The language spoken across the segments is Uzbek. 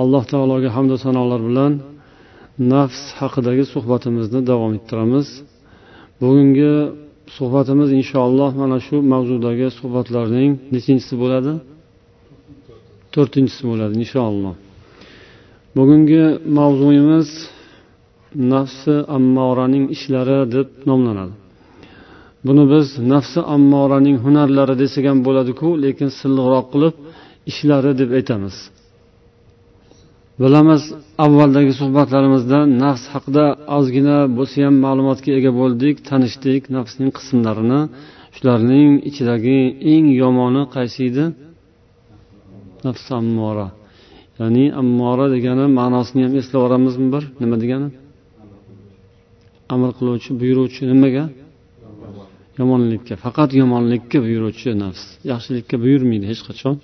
alloh taologa hamdu sanolar bilan nafs haqidagi suhbatimizni davom ettiramiz. Bugungi suhbatimiz inshaalloh mana shu mavzudagi suhbatlarning nechinchisi bo'ladi? To'rtinchisi bo'ladi inshaalloh. Bugungi mavzuyimiz nafsi ammoraning ishlari deb nomlanadi. Buni biz nafsi ammoraning hunarlari desak ham bo'ladiku lekin silliqroq qilib ishlari deb aytamiz. Bilamiz avvaldagi suhbatlarimizda nafs haqida ozgina bo'lsa ham ma'lumotga ega bo'ldik tanishdik nafsning qismlarini. Shularning ichidagi eng yomoni qaysi edi? Nafs ammora. Ya'ni ammora degani ma'nosini ham eslab yuboramizmi bir? Nima degani? Amr qiluvchi buyuruvchi nimaga? Yomonlikka. Faqat yomonlikka buyuruvchi nafs. Yaxshilikka buyurmaydi hech qachon.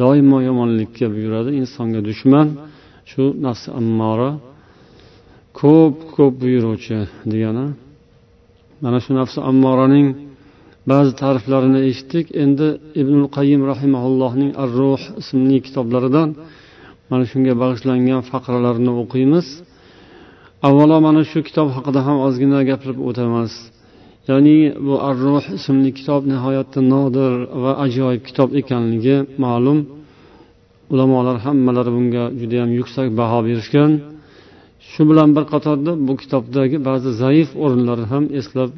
Doimo yomonlikka buyuradi insonga dushman. Shu nafsi ammora ko'p ko'p buyuruvchi degani. Mana shu nafsi ammoraning ba'zi ta'riflarini eshitdik. Endi ibn qayim rahimaullohning ar ruh ismli kitoblaridan mana shunga bag'ishlangan faqralarni o'qiymiz. Avvalo mana shu kitob haqida ham ozgina gapirib o'tamiz. Ya'ni bu ar ruh ismli kitob nihoyatda nodir va ajoyib kitob ekanligi ma'lum. Ulamolar hammalari bunga judayam yuksak baho berishgan. Shu bilan bir qatorda bu kitobdagi ba'zi zaif o'rinlarni ham eslab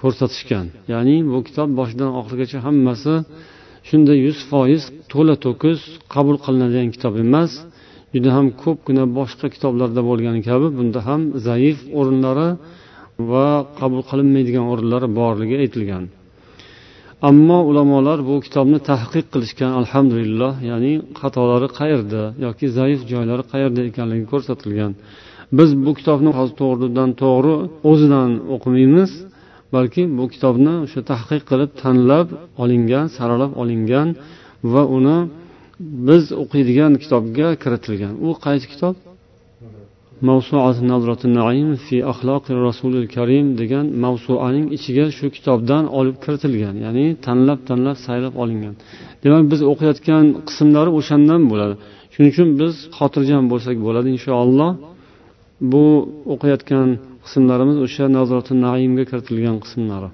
ko'rsatishgan. Ya'ni bu kitob boshidan oxirigacha hammasi shunday yuz foiz to'la to'kis qabul qilinadigan kitob emas. Juda ham ko'pgina boshqa kitoblarda bo'lgani kabi bunda ham zaif o'rinlari va qabul qilinmaydigan o'rinlari borligi aytilgan. Ammo ulamolar bu kitobni tahqiq qilishgan alhamdulillah ya'ni xatolari qayerda yoki zaif joylari qayerda ekanligi ko'rsatilgan. Biz bu kitobni hozir to'g'ridan to'g'ri o'zidan o'qimaymiz balki bu kitobni o'sha tahqiq qilib tanlab olingan saralab olingan va uni biz o'qiydigan kitobga kiritilgan. U qaysi kitob? Fi rasulil karim degan mavsuaning ichiga shu kitobdan olib kiritilgan ya'ni tanlab tanlab saylab olingan. Demak biz o'qiyotgan qismlari o'shandan bo'ladi. Shuning uchun biz xotirjam bo'lsak bo'ladi inshaalloh. Bu o'qiyotgan qismlarimiz o'sha nazrati naimga kiritilgan qismlari.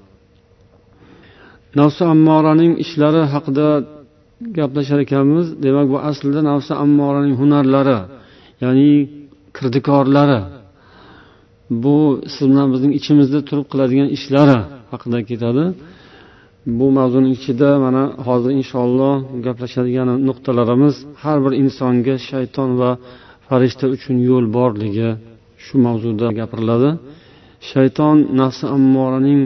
Nafsi ammoraning ishlari haqida gaplashar ekanmiz. Demak bu aslida nafsi ammoraning hunarlari ya'ni kirdikorlari bu siz bilan bizning ichimizda turib qiladigan ishlari haqida ketadi. Bu mavzuni ichida mana hozir inshaalloh gaplashadigan nuqtalarimiz har bir insonga shayton va farishta uchun yo'l borligi shu mavzuda gapiriladi. Shayton nafsi ammoraning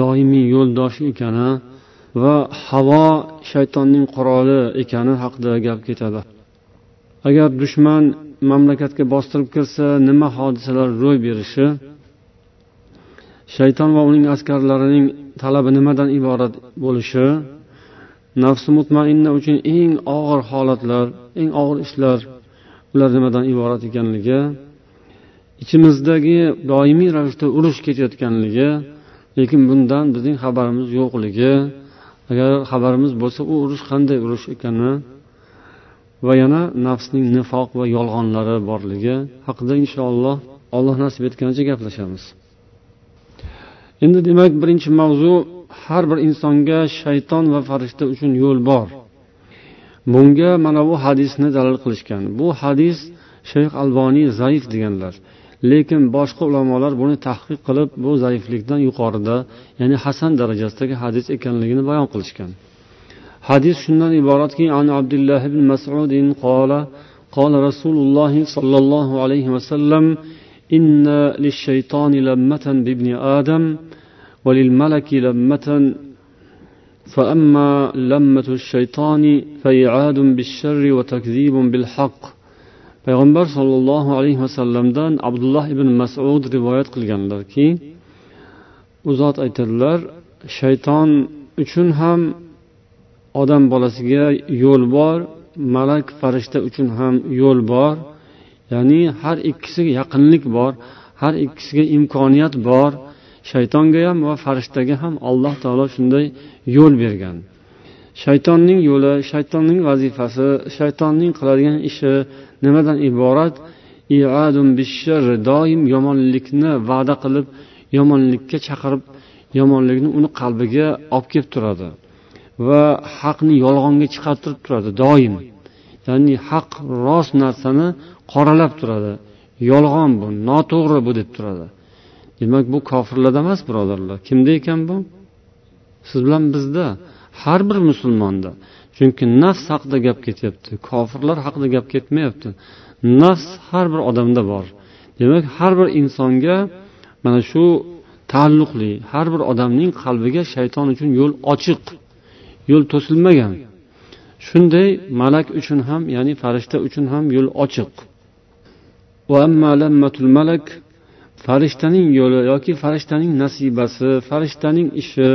doimiy yo'ldoshi ekani va havo shaytonning quroli ekani haqida gap ketadi. Agar dushman mamlakatga bostirib kirsa nima hodisalar ro'y berishi? Shayton va uning askarlarining talabi nimadan iborat bo'lishi? Nafsi mutmainna uchun eng og'ir holatlar eng og'ir ishlar ular nimadan iborat ekanligi ichimizdagi doimiy ravishda urush ketayotganligi lekin bundan bizning xabarimiz yo'qligi. Agar xabarimiz bo'lsa u urush qanday urush ekani va yana nafsning nifoq va yolg'onlari borligi haqida inshaalloh alloh nasib etganicha gaplashamiz. Endi demak birinchi mavzu har bir insonga shayton va farishta uchun yo'l bor. Bunga mana bu hadisni dalil qilishgan. Bu hadis shayx alboniy zaif deganlar. Lekin boshqa ulamolar buni tahqiq qilib bu zaiflikdan yuqorida ya'ni hasan darajasidagi hadis ekanligini bayon qilishgan. Hadis shundan iboratki an abdulloh ibn masudin qola قال رسول الله صلى الله عليه وسلم إن للشيطان لمة بابن آدم وللملك لمة فأما لمة الشيطان فإعاد بالشر وتكذيب بالحق payg'ambar sollallohu alayhi vasallamdan abdulloh ibn masud rivoyat qilganlarki u zot aytadilar shayton uchun ham odam bolasiga yo'l bor malak farishta uchun ham yo'l bor. Ya'ni har ikkisiga yaqinlik bor har ikkisiga imkoniyat bor. Shaytonga ham va farishtaga ham alloh taolo shunday yo'l bergan. Shaytonning yo'li shaytonning vazifasi shaytonning qiladigan ishi nimadan iborat? Doim yomonlikni va'da qilib yomonlikka chaqirib yomonlikni uni qalbiga olib kelib turadi. Va haqni yolg'onga chiqartirib turadi doim. Ya'ni haq rost narsani qoralab turadi. Yolg'on bu noto'g'ri bu deb turadi. Demak bu kofirlarda emas birodarlar. Kimda ekan bu? Siz bilan bizda. Har bir musulmonda. Chunki nafs haqida gap ketyapti. Kofirlar haqida gap ketmayapti. Nafs har bir odamda bor. Demak har bir insonga mana shu taalluqli har bir odamning qalbiga shayton uchun yo'l ochiq. Yo'l to'silmagan. Shunday malak uchun ham ya'ni farishta uchun ham yo'l ochiq. Malak farishtaning yo'li yoki farishtaning nasibasi farishtaning ishi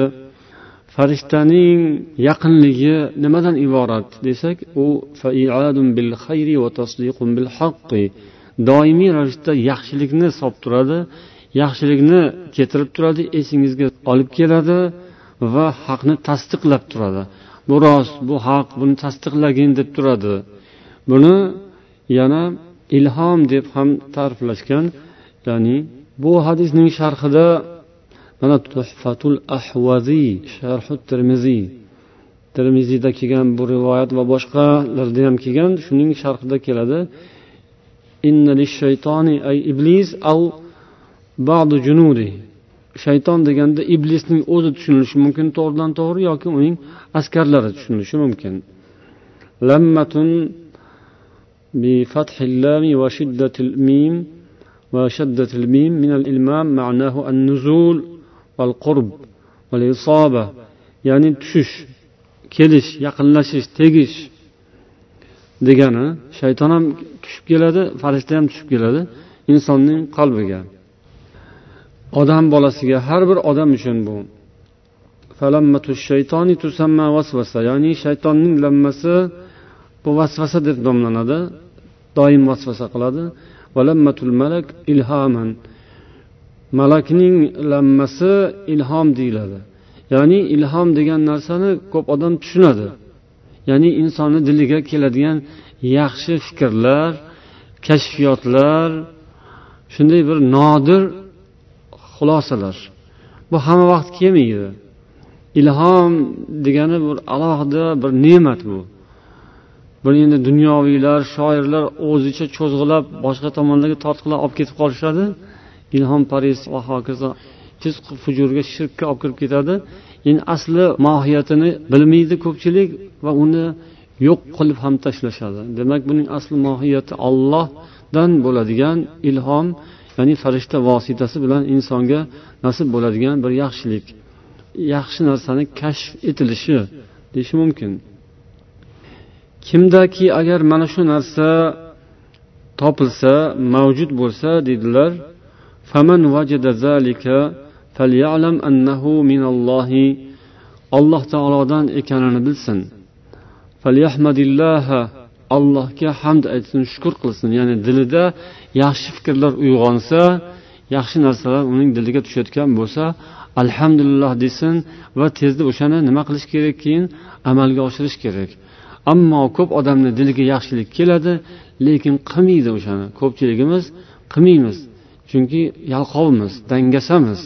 farishtaning yaqinligi nimadan iborat desak u doimiy ravishda yaxshilikni solib turadi yaxshilikni keltirib turadi esingizga olib keladi. Va haqni tasdiqlab turadi. Bu rost bu haq buni tasdiqlagin deb turadi. Buni yana ilhom deb ham ta'riflashgan ya'ni bu hadisning sharhida mana tuhfatul ahvaziy sharhu termiziy termiziyda kelgan bu rivoyat va boshqalarda ham kelgan shuning sharhida keladi. Ay iblis au ba'du junudi. shayton deganda iblisning o'zi tushunilishi mumkin to'g'ridan to'g'ri yoki uning askarlari tushunilishi mumkin lammatun بفتح اللام وشدة الميم وشدة الميم من الإلمام معناه النزول والقرب والإصابة يعني تشش kelish yaqinlashish tegish degani shayton ham tushib keladi farishta ham tushib keladi insonning qalbiga Odam bolasiga har bir odam uchun bu. Ya'ni shaytonning lammasi bu vasvasa deb nomlanadi. Doim vasvasa qiladi. Malak ilhaman. Malakning lammasi ilhom deyiladi. Ya'ni ilhom degan narsani ko'p odam tushunadi. Ya'ni insonni diliga keladigan yaxshi fikrlar kashfiyotlar shunday bir nodir xulosalar. Bu hamma vaqt kelmaydi. Ilhom degani bir alohida bir ne'mat bu. Buni endi dunyoviylar shoirlar o'zicha cho'zg'ilab boshqa tomonlarga tortqilab olib ketib qolishadi. Ilhom paris va hokazo fisq fujurga shirkka olib kirib ketadi. Endi asli mohiyatini bilmaydi ko'pchilik va uni yo'q qilib ham tashlashadi. Demak buning asli mohiyati ollohdan bo'ladigan ilhom ya'ni farishta vositasi bilan insonga nasib bo'ladigan bir yaxshilik yaxshi narsani kashf etilishi deyish mumkin. Kimdaki agar mana shu narsa topilsa mavjud bo'lsa deydilar alloh taolodan ekanini bilsin. Allohga hamd aytsin shukur qilsin. Ya'ni dilida yaxshi fikrlar uyg'onsa yaxshi narsalar uning diliga tushayotgan bo'lsa alhamdulillah desin va tezda o'shani nima qilish kerak keyin amalga oshirish kerak. Ammo ko'p odamni diliga yaxshilik keladi lekin qilmaydi o'shani. Ko'pchiligimiz qilmaymiz chunki yalqovmiz dangasamiz.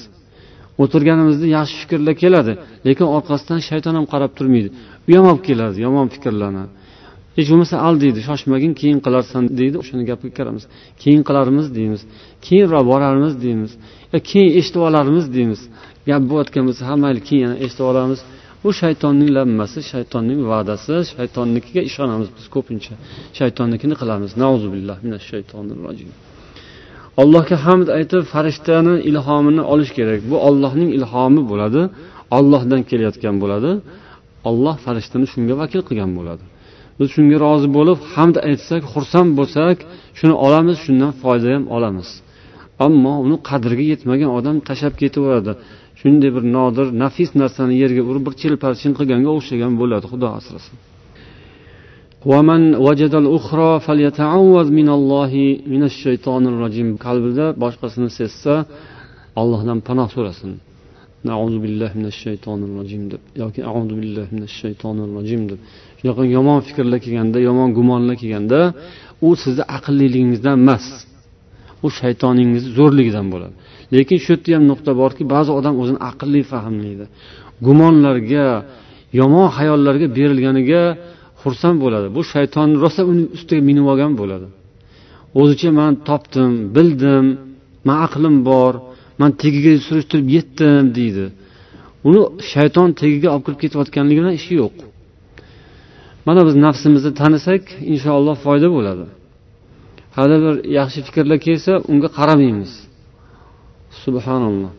O'tirganimizda yaxshi fikrlar keladi lekin orqasidan shayton ham qarab turmaydi. U ham olib keladi yomon fikrlarni. Hech bo'lmasa al deydi shoshmagin keyin qilarsan deydi. O'shani gapga kiramiz. Keyin qilarmiz deymiz. Keyinroq borarmiz deymiz. E, keyin eshitib olarmiz deymiz. Gap bo'layotgan bo'lsa ha mayli keyin yana eshitib olamiz. Bu shaytonning lammasi shaytonning va'dasi shaytonnikiga ishonamiz biz ko'pincha. Shaytonnikini qilamiz. Allohga hamd aytib farishtani ilhomini olish kerak. Bu ollohning ilhomi bo'ladi ollohdan kelayotgan bo'ladi. Olloh farishtani shunga vakil qilgan bo'ladi. Biz shunga rozi bo'lib hamd aytsak xursand bo'lsak shuni olamiz shundan foyda ham olamiz. Ammo uni qadriga yetmagan odam tashlab ketaveradi. Shunday bir nodir nafis narsani yerga urib bir chilparchin qilganga o'xshagan bo'ladi xudo asrasin. qalbida boshqasini sezsa Allohdan panoh so'rasin. Auzu billahi minash shaytonir rojim deb yoki auzu billahi minash shaytonir rojim deb shunaqa yomon fikrlar kelganda yomon gumonlar kelganda u sizni aqlliligingizdan emas u shaytoningizni zo'rligidan bo'ladi. Lekin shu yerda ham nuqta borki ba'zi odam o'zini aqlli fahmlaydi. Gumonlarga yomon xayollarga berilganiga xursand bo'ladi. Bu shayton rosa uni ustiga minib olgan bo'ladi. O'zicha man topdim bildim man aqlim bor man tagiga surishtirib yetdim deydi. Uni shayton tagiga olib kirib ketayotganligi bilan ishi yo'q. Mana biz nafsimizni tanisak inshaalloh foyda bo'ladi. Hali bir yaxshi fikrlar kelsa unga qaramaymiz. Subhanalloh.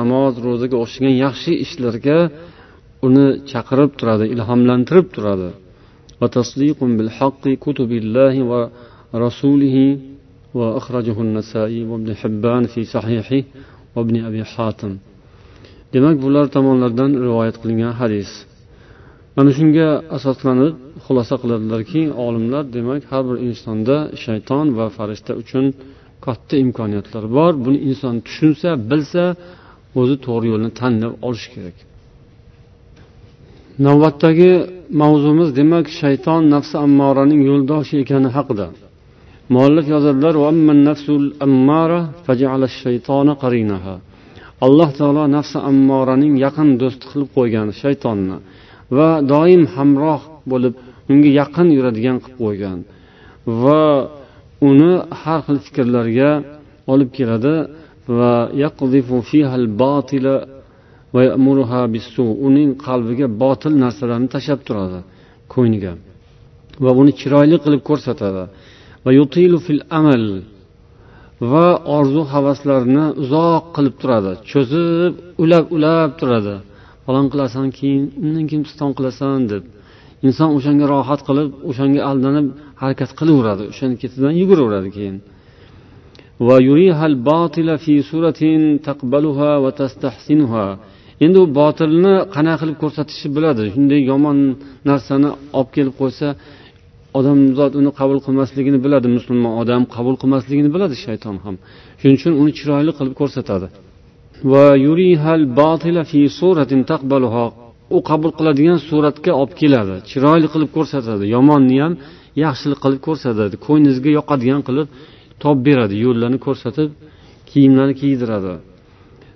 Namoz ro'zaga o'xshagan yaxshi ishlarga uni chaqirib turadi ilhomlantirib turadi. ورسوله وأخرجه النسائي وابن حبان في صحيحه وابن أبي حاتم demak bular tomonlardan rivoyat qilingan hadis mana shunga asoslanib xulosa qiladilarki olimlar demak har bir insonda shayton va farishta uchun katta imkoniyatlar bor buni inson tushunsa bilsa o'zi to'g'ri yo'lni tanlab olishi kerak Navbatdagi mavzumiz demak shayton nafsi ammoraning yo'ldoshi ekani haqida. Muallif yozadilar alloh taolo nafsi ammoraning yaqin do'sti qilib qo'ygan shaytonni va doim hamroh bo'lib unga yaqin yuradigan qilib qo'ygan va uni har xil fikrlarga olib keladi va uning qalbiga botil narsalarni tashlab turadi ko'ngliga va uni chiroyli qilib ko'rsatadi. Va yutilu fil amal va orzu havaslarni uzoq qilib turadi cho'zib ulab ulab turadi. Falon qilasan keyin undan keyin piston qilasan deb. Inson o'shanga rohat qilib o'shanga aldanib harakat qilaveradi o'shani ketidan yuguraveradi keyin. Endi u botilni qanaqa qilib ko'rsatishni biladi. Shunday yomon narsani olib kelib qo'ysa odamzod uni qabul qilmasligini biladi. Musulmon odam qabul qilmasligini biladi shayton ham. Shuning uchun uni chiroyli qilib ko'rsatadi. U qabul qiladigan suratga olib keladi. Chiroyli qilib ko'rsatadi. Yomonni ham yaxshilik qilib ko'rsatadi. Ko'nglingizga yoqadigan qilib topib beradi. Yo'llarni ko'rsatib kiyimlarni kiydiradi.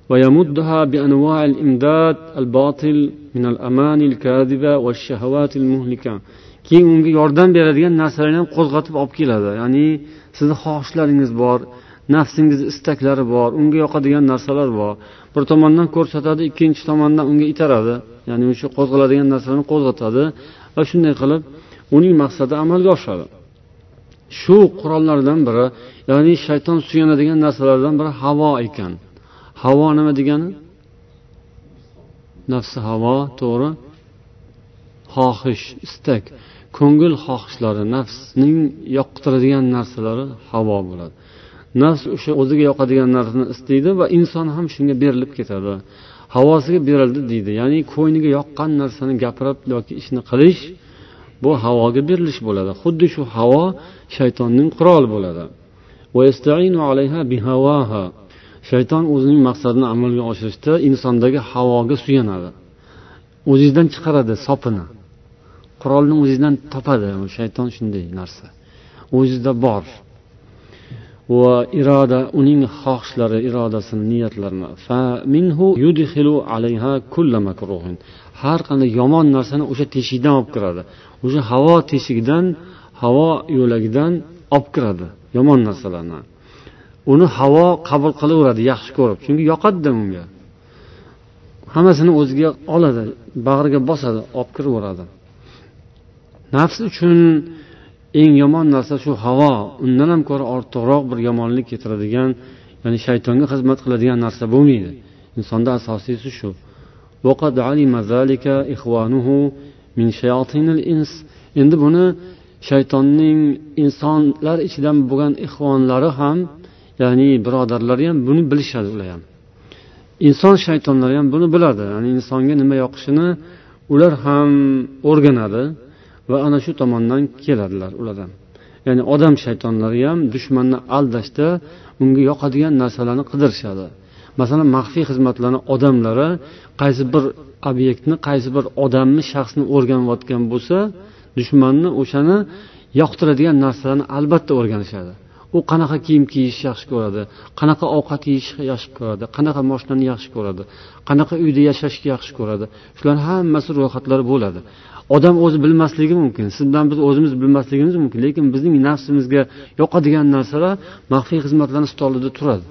ويمدها بأنواع الإمداد الباطل من الأماني الكاذبة والشهوات المهلكة keyin unga yordam beradigan narsalarni ham qo'zg'atib olib keladi ya'ni sizni xohishlaringiz bor nafsingiz istaklari bor unga yoqadigan narsalar bor bir tomondan ko'rsatadi ikkinchi tomondan unga itaradi ya'ni o'sha qo'zg'aladigan narsalarni qo'zg'atadi va shunday qilib uning maqsadi amalga oshadi shu qurollardan biri ya'ni shayton suyanadigan narsalardan biri havo ekan Havo nima degani? Nafsi havo to'g'ri. Xohish istak. Ko'ngil xohishlari nafsning yoqtiradigan narsalari havo bo'ladi. Nafs o'sha o'ziga yoqadigan narsani istaydi va inson ham shunga berilib ketadi. Havosiga berildi deydi. Ya'ni ko'ngliga yoqqan narsani gapirib yoki ishni qilish bu havoga berilish bo'ladi. Xuddi shu havo shaytonning quroli bo'ladi. Shayton o'zining maqsadini amalga oshirishda insondagi havoga suyanadi. O'zingizdan chiqaradi sopini. Qurolni o'zingizdan topadi. Shayton shunday narsa. O'zizda bor. Va iroda uning xohishlari irodasini niyatlarini. Har qanday yomon narsani o'sha teshikdan olib kiradi. O'sha havo teshigidan havo yo'lagidan olib kiradi yomon narsalarni. Uni havo qabul qilaveradi yaxshi ko'rib. Chunki yoqadida unga. Hammasini o'ziga oladi bag'riga bosadi olib kiraveradi. Nafs uchun eng yomon narsa shu havo. Undan ham ko'ra ortiqroq bir yomonlik keltiradigan ya'ni shaytonga xizmat qiladigan narsa bo'lmaydi. Insonda asosiysi shu. Endi buni shaytonning insonlar ichidan bo'lgan ixvonlari ham ya'ni birodarlari ham buni bilishadi ular ham. Inson shaytonlari ham buni biladi. Ya'ni insonga nima yoqishini ular ham o'rganadi va ana shu tomondan keladilar ulardan ya'ni odam shaytonlari ham dushmanni aldashda unga yoqadigan narsalarni qidirishadi. Masalan maxfiy xizmatlarni odamlari qaysi bir obyektni qaysi bir odamni shaxsni o'rganayotgan bo'lsa dushmanni o'shani yoqtiradigan narsalarni albatta o'rganishadi. U qanaqa kiyim kiyishni yaxshi ko'radi qanaqa ovqat yeyishni yaxshi ko'radi qanaqa moshinani yaxshi ko'radi qanaqa uyda yashashni yaxshi ko'radi. Shularni hammasi ro'yxatlari bo'ladi. Odam o'zi bilmasligi mumkin sizdan biz o'zimiz bilmasligimiz mumkin lekin bizning nafsimizga yoqadigan narsalar maxfiy xizmatlarni stolida turadi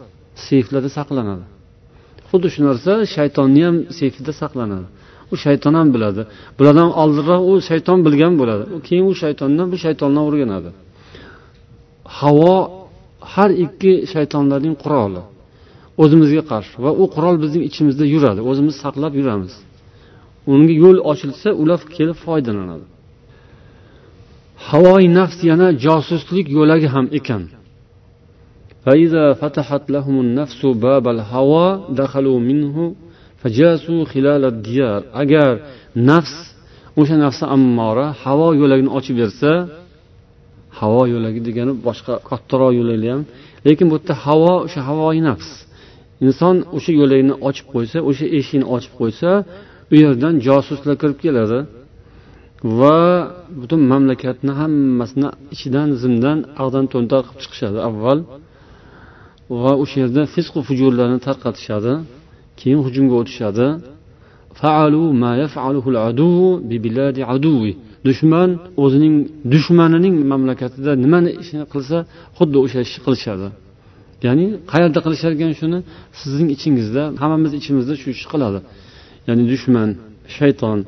seyflarda saqlanadi. Xuddi shu narsa shaytonni ham seyfida saqlanadi. U shayton ham biladi. Bulardan oldinroq u shayton bilgan bo'ladi. Keyin u shaytondan bu shaytondan o'rganadi. havo har ikki shaytonlarning quroli o'zimizga qarshi va u qurol bizning ichimizda yuradi o'zimiz saqlab yuramiz unga yo'l ochilsa ular kelib foydalanadi havoi nafs yana josuslik yo'lagi ham ekan فإذا فتحت لهم النفس باب الهوى دخلوا منه فجاسوا خلال الديار agar nafs o'sha nafsi ammora havo yo'lagini ochib bersa havo yo'lagi degani boshqa kattaroq yo'laklar ham. Lekin bu yerda havo o'sha havoi nafs. Inson o'sha yo'lakni ochib qo'ysa o'sha eshikni ochib qo'ysa u yerdan josuslar kirib keladi va butun mamlakatni hammasini ichidan zimdan ag'dan to'ntar qilib chiqishadi avval va o'sha yerda fisqu fujurlarni tarqatishadi keyin hujumga o'tishadi. dushman o'zining dushmanining mamlakatida nimani ishni qilsa xuddi o'sha ishni qilishadi ya'ni qayerda qilishar ekan shuni sizning ichingizda hammamiz ichimizda shu ishni qiladi ya'ni dushman shayton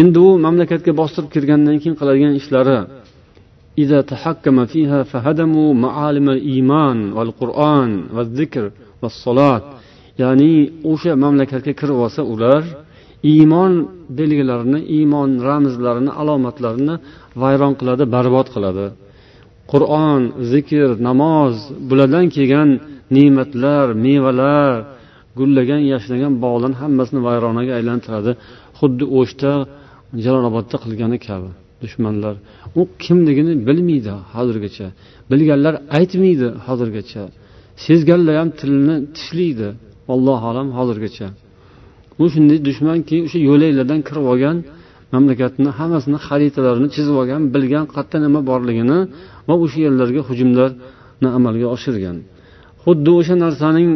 endi u mamlakatga bostirib kirgandan keyin qiladigan ishlari إذا تحكم فيها فهدموا معالم الإيمان والقرآن والذكر والصلاة ya'ni o'sha mamlakatga kirib olsa ular iymon belgilarini iymon ramzlarini alomatlarini vayron qiladi barbod qiladi. Qur'on zikr namoz bulardan kelgan ne'matlar mevalar gullagan yashnagan bog'larni hammasini vayronaga aylantiradi. Xuddi o'shda jalolobodda qilgani kabi dushmanlar. U kimligini bilmaydi hozirgacha. Bilganlar aytmaydi hozirgacha. Sezganlar ham tilini tishlaydi. Allohu alam hozirgacha. u shunday dushmanki o'sha yo'laklardan kirib olgan mamlakatni hammasini xaritalarini chizib olgan bilgan qayerda nima borligini va o'sha yerlarga hujumlarni amalga oshirgan xuddi o'sha narsaning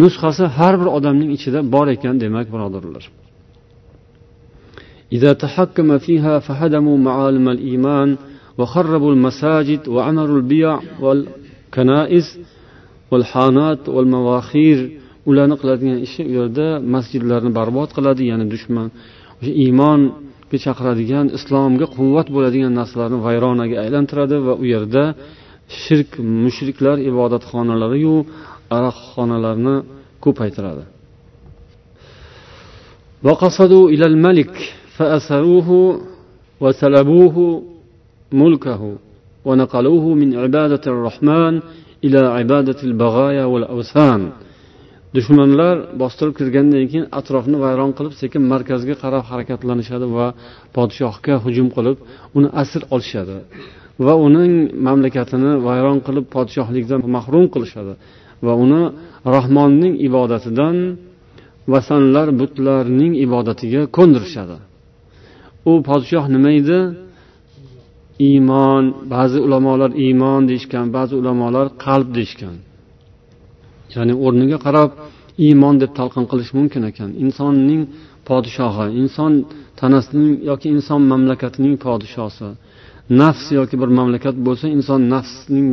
nusxasi har bir odamning ichida bor ekan demak birodarlar إذا تحكم فيها فهدموا معالم الإيمان وخربوا المساجد وعمروا البيع والكنائس والحانات والمواخير ularni qiladigan ishi u yerda masjidlarni barbod qiladi ya'ni dushman o'sha iymonga chaqiradigan islomga quvvat bo'ladigan narsalarni vayronaga aylantiradi va u yerda shirk mushriklar ibodatxonalariyu aroqxonalarni ko'paytiradi وقصدوا إلى الملك فأسروه وسلبوه ملكه ونقلوه من عبادة الرحمن إلى عبادة البغايا والأوثان dushmanlar bostirib kirgandan keyin atrofni vayron qilib sekin markazga qarab harakatlanishadi va podshohga hujum qilib uni asir olishadi va uning mamlakatini vayron qilib podshohlikdan mahrum qilishadi va uni rahmonning ibodatidan vasanlar butlarning ibodatiga ko'ndirishadi. U podshoh nima edi? Iymon ba'zi ulamolar iymon deyishgan ba'zi ulamolar qalb deyishgan. Ya'ni o'rniga qarab iymon deb talqin qilish mumkin ekan. Insonning podshohi inson tanasining yoki inson mamlakatining podshosi nafs yoki bir mamlakat bo'lsa inson nafsning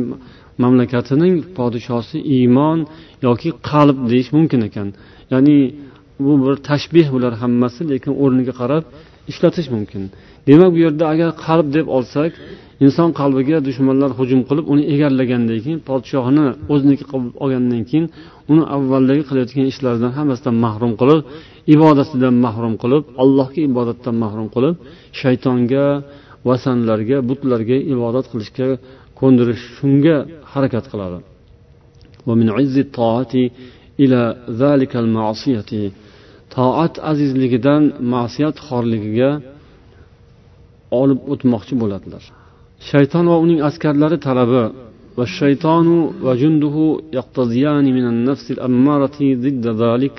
mamlakatining podshosi iymon yoki qalb deyish mumkin ekan. Ya'ni bu bir tashbeh bular hammasi lekin o'rniga qarab ishlatish mumkin. Demak bu yerda agar qalb deb olsak inson qalbiga dushmanlar hujum qilib uni egallagandan keyin podshohini o'ziniki qilib olgandan keyin uni avvaldagi qilayotgan ishlaridan hammasidan mahrum qilib ibodatidan mahrum qilib allohga ibodatdan mahrum qilib shaytonga vasanlarga butlarga ibodat qilishga ko'ndirish shunga harakat qiladi. Toat azizligidan ma'siyat xorligiga olib o'tmoqchi bo'ladilar. shayton va uning askarlari talabi والشيطان وجنده يقتضيان من النفس الأمارة ضد ذلك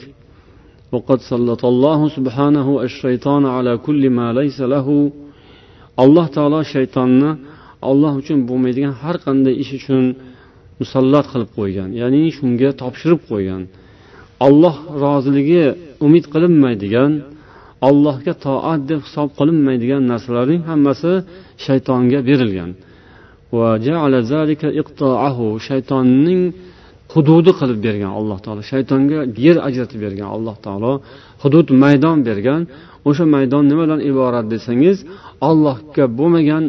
وقد سلط الله سبحانه الشيطان على كل ما ليس له alloh taolo shaytonni olloh uchun bo'lmaydigan har qanday ish uchun musallat qilib qo'ygan ya'ni shunga topshirib qo'ygan olloh roziligi umid qilinmaydigan allohga toat deb hisob qilinmaydigan narsalarning hammasi shaytonga berilgan. Shaytonning hududi qilib bergan alloh taolo. Shaytonga yer ajratib bergan alloh taolo. Hudud maydon bergan. O'sha maydon nimadan iborat desangiz ollohga bo'lmagan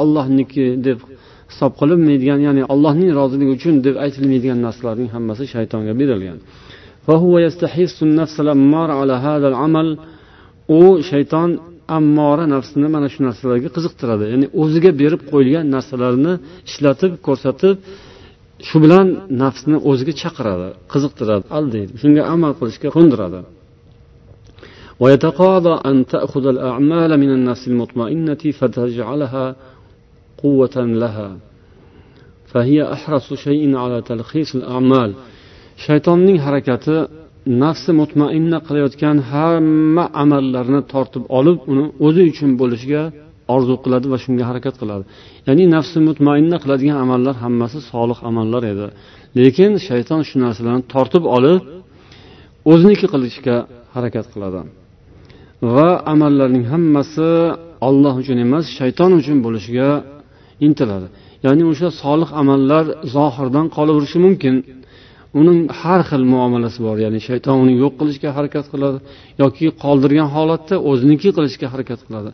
ollohniki deb hisob qilinmaydigan ya'ni allohning roziligi uchun deb aytilmaydigan narsalarning hammasi shaytonga berilgan. U shayton ammora nafsini mana shu narsalarga qiziqtiradi ya'ni o'ziga berib qo'yilgan narsalarni ishlatib ko'rsatib shu bilan nafsni o'ziga chaqiradi qiziqtiradi aldaydi shunga amal qilishga qo'ndiradi ويتقاضى أن تأخذ الأعمال من النفس المطمئنة فتجعلها قوة لها فهي أحرص شيء على تلخيص الأعمال shaytonning harakati nafsi mutmainna qilayotgan hamma amallarni tortib olib uni o'zi uchun bo'lishiga orzu qiladi va shunga harakat qiladi. Ya'ni nafsi mutmainna qiladigan amallar hammasi solih amallar edi. Lekin shayton shu narsalarni tortib olib o'ziniki qilishga harakat qiladi. Va amallarning hammasi olloh uchun emas shayton uchun bo'lishiga intiladi. Ya'ni o'sha solih amallar zohirdan qolaverishi mumkin. Uning har xil muomalasi bor. Ya'ni shayton uni yo'q qilishga harakat qiladi yoki qoldirgan holatda o'ziniki qilishga harakat qiladi.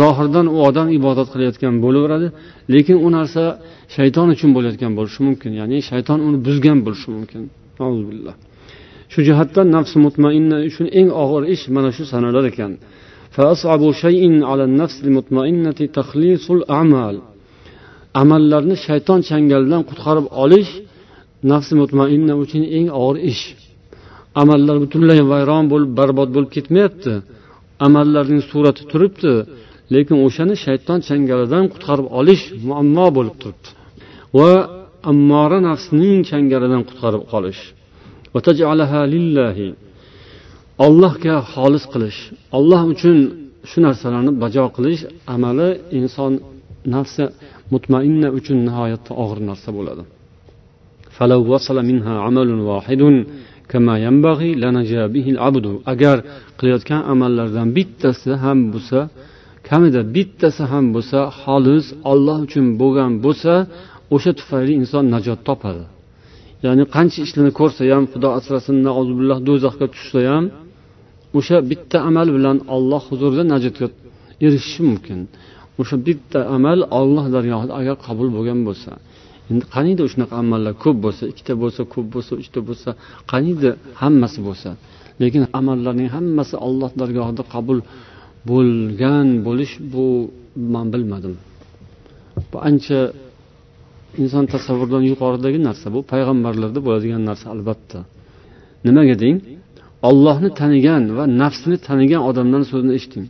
Zohirdan u odam ibodat qilayotgan bo'laveradi lekin u narsa shayton uchun bo'layotgan bo'lishi mumkin. Ya'ni shayton uni buzgan bo'lishi mumkin. Shu jihatdan nafs mutmainna uchun eng og'ir ish mana shu sanalar ekan. Amallarni shayton changalidan qutqarib olish nafsi mutmainna uchun eng og'ir ish. Amallar butunlay vayron bo'lib barbod bo'lib ketmayapti. Amallarning surati turibdi lekin o'shani shayton changalidan qutqarib olish muammo bo'lib turibdi. Va ammora nafsning changalidan qutqarib qolish. Ollohga xolis qilish. Olloh uchun shu narsalarni bajo qilish amali inson nafsi mutmainna uchun nihoyatda og'ir narsa bo'ladi. فلو وصل منها عمل واحد كما ينبغي لنجا به العبد agar qilayotgan amallardan bittasi ham bo'lsa kamida bittasi ham bo'lsa xolis olloh uchun bo'lgan bo'lsa o'sha tufayli inson najot topadi ya'ni qancha ishlarni ko'rsa ham xudo asrasin billah do'zaxga tushsa ham o'sha bitta amal bilan olloh huzurida najotga erishishi mumkin o'sha bitta amal olloh dargohida agar qabul bo'lgan bo'lsa Endi qaniydi shunaqa amallar? Ko'p bo'lsa ikkita bo'lsa ko'p bo'lsa uchta bo'lsa qaniydi? Hammasi bo'lsa. Lekin amallarning hammasi alloh dargohida qabul bo'lgan bo'lish bu man bilmadim. Bu ancha inson tasavvuridan yuqoridagi narsa. Bu payg'ambarlarda bo'ladigan narsa albatta. Nimaga deng? Ollohni tanigan va nafsini tanigan odamdan so'zini eshiting.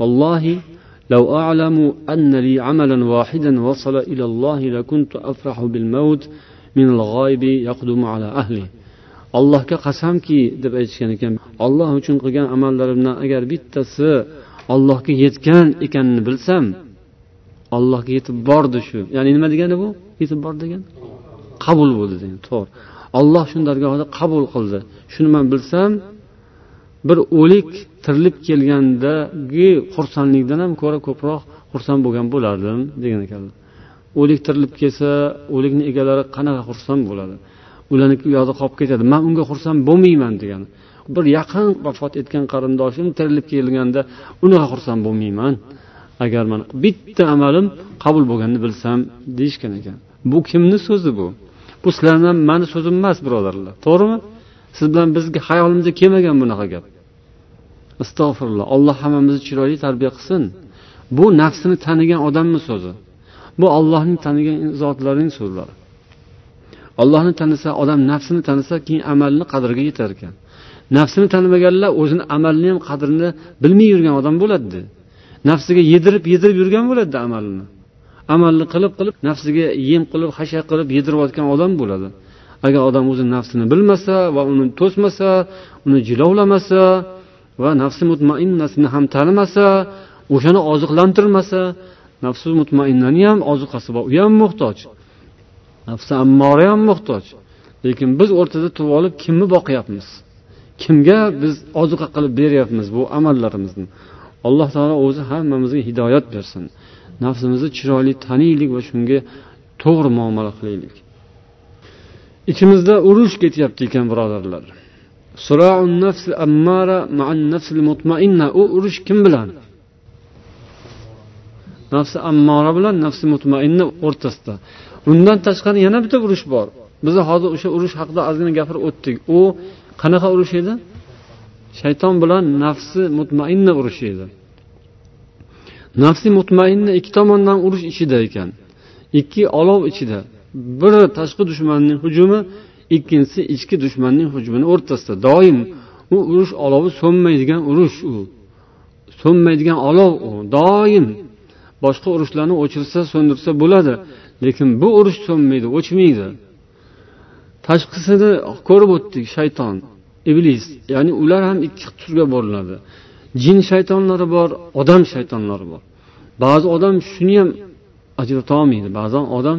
Vallohi لو أعلم أن لي عملا واحدا وصل إلى الله لكنت أفرح بالموت من الغائب يقدم على أهله allohga qasamki deb aytishgan ekan olloh uchun qilgan amallarimdan agar bittasi ollohga yetgan ekanini bilsam ollohga yetib bordi shu ya'ni nima degani bu yetib bordi degan qabul bo'ldi degan to'g'ri olloh shuni dargohida qabul qildi shuni man bilsam bir o'lik tirilib kelgandagi xursandlikdan ham ko'ra ko'proq xursand bo'lgan bo'lardim degan ekanlar. O'lik tirilib kelsa o'likni egalari qanaqa xursand bo'ladi? Ularniki u yoqda qolib ketadi man unga xursand bo'lmayman degani bir yaqin vafot etgan qarindoshim tirilib kelganda unaqa xursand bo'lmayman. Agar man bitta amalim qabul bo'lganini bilsam deyishgan ekan. Bu kimni so'zi bu? Bu sizlarni mani so'zim emas birodarlar. To'g'rimi? Siz bilan bizga hayolimizga kelmagan bunaqa gap. Astag'firulloh alloh hammamizni chiroyli tarbiya qilsin. Bu nafsini tanigan odamni so'zi. Bu ollohni tanigan zotlarning so'zlari. Ollohni tanisa odam nafsini tanisa keyin amalni qadriga yetar ekan. Nafsini tanimaganlar o'zini amalini ham qadrini bilmay yurgan odam bo'ladi. Nafsiga yedirib yedirib yurgan bo'ladi amalini. Amalni qilib qilib nafsiga yem qilib hashar qilib yedirayotgan odam bo'ladi. Agar odam o'zi nafsini bilmasa va uni to'smasa uni jilovlamasa va nafsi mutmainnasini ham tanimasa o'shani oziqlantirmasa nafsi mutmainnani ham oziqasi bor u ham muhtoj nafsi ammora ham muhtoj. Lekin biz o'rtada turib olib kimni boqyapmiz? Kimga biz oziqa qilib beryapmiz bu amallarimizni? Alloh taolo o'zi hammamizga hidoyat bersin. Nafsimizni chiroyli taniylik va shunga to'g'ri muomala qilaylik. Ichimizda urush ketyapti ekan birodarlar. U urush kim bilan? Nafsi ammora bilan nafsi mutmainna o'rtasida. Undan tashqari yana bitta urush bor. Biz hozir o'sha urush haqida ozgina gapirib o'tdik. U qanaqa urush edi? Shayton bilan nafsi mutmainna urushi edi. Nafsi mutmainna ikki tomondan urush ichida ekan. Ikki olov ichida. Biri tashqi dushmanning hujumi ikkinchisi ichki dushmanning hujumini o'rtasida. Doim u urush olovi so'nmaydigan urush u. So'nmaydigan olov u. Doim boshqa urushlarni o'chirsa so'ndirsa bo'ladi lekin bu urush so'nmaydi o'chmaydi. Tashqisini ko'rib o'tdik shayton iblis ya'ni ular ham ikki turga bo'linadi jin shaytonlari bor odam shaytonlari bor. Ba'zi odam shuni ham ajrata olmaydi. Ba'zan odam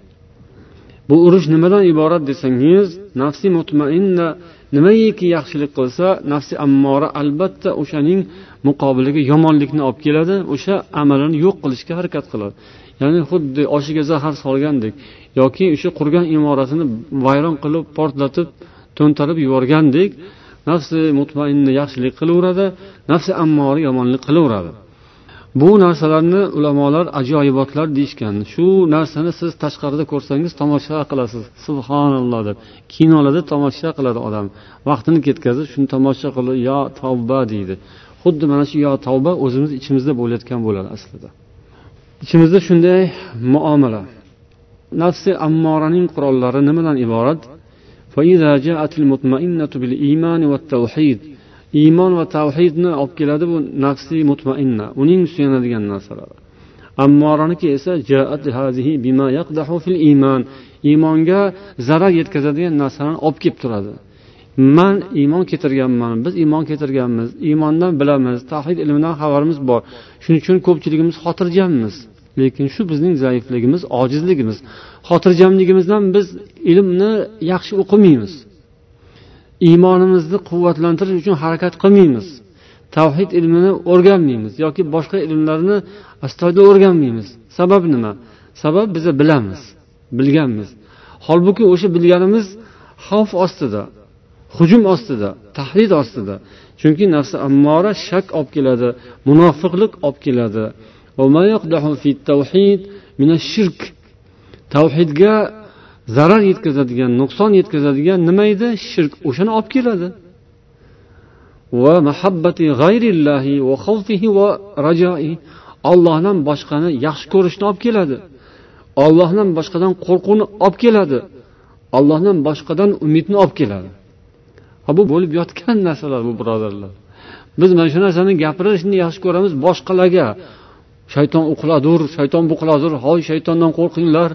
bu urush nimadan iborat desangiz nafsi mutmainna nimaiki yaxshilik qilsa nafsi ammora albatta o'shaning muqobiliga yomonlikni olib keladi o'sha amalini yo'q qilishga harakat qiladi. Ya'ni xuddi oshiga zahar solgandek yoki o'sha qurgan imoratini vayron qilib portlatib to'ntarib yuborgandek nafsi mutmainni yaxshilik qilaveradi nafsi ammori yomonlik qilaveradi. Bu narsalarni ulamolar ajoyibotlar deyishgan. Shu narsani siz tashqarida ko'rsangiz tomosha qilasiz. Subhanalloh deb. Kinolarda tomosha qiladi odam. Vaqtini ketkazib shuni tomosha qilib yo tavba deydi. Xuddi mana shu yo tavba o'zimiz ichimizda bo'layotgan bo'ladi aslida. Ichimizda shunday muomala. Nafsi ammoraning qurollari nimadan iborat? Iymon va tavhidni olib keladi bu nafsiy mutmainna. Uning suyanadigan narsalari ammoraniki esa iymonga zarar yetkazadigan narsalarni olib kelib turadi. Man iymon keltirganman biz iymon keltirganmiz iymondan bilamiz tavhid ilmidan xabarimiz bor. Shuning uchun ko'pchiligimiz xotirjammiz. Lekin shu bizning zaifligimiz ojizligimiz. Xotirjamligimizdan biz ilmni yaxshi o'qimaymiz iymonimizni quvvatlantirish uchun harakat qilmaymiz. Tavhid ilmini o'rganmaymiz yoki boshqa ilmlarni astoydil o'rganmaymiz. Sabab nima? Sabab biza bilamiz bilganmiz. Holbuki o'sha bilganimiz xavf ostida hujum ostida tahdid ostida. Chunki nafsi ammora shak olib keladi munofiqlik olib keladi. Tavhidga zarar yetkazadigan nuqson yetkazadigan nima edi? Shirk o'shani olib keladi. Va mahabbati g'ayrillahi va xavfihi va rajoi ollohdan boshqani yaxshi ko'rishni olib keladi. Ollohdan boshqadan qo'rquvni olib keladi. Ollohdan boshqadan umidni olib keladi. Ha bu bo'lib yotgan narsalar bu birodarlar. Biz mana shu narsani gapirishni yaxshi ko'ramiz. Boshqalarga shayton u shayton bu qiladur hoy shaytondan qo'rqinglar.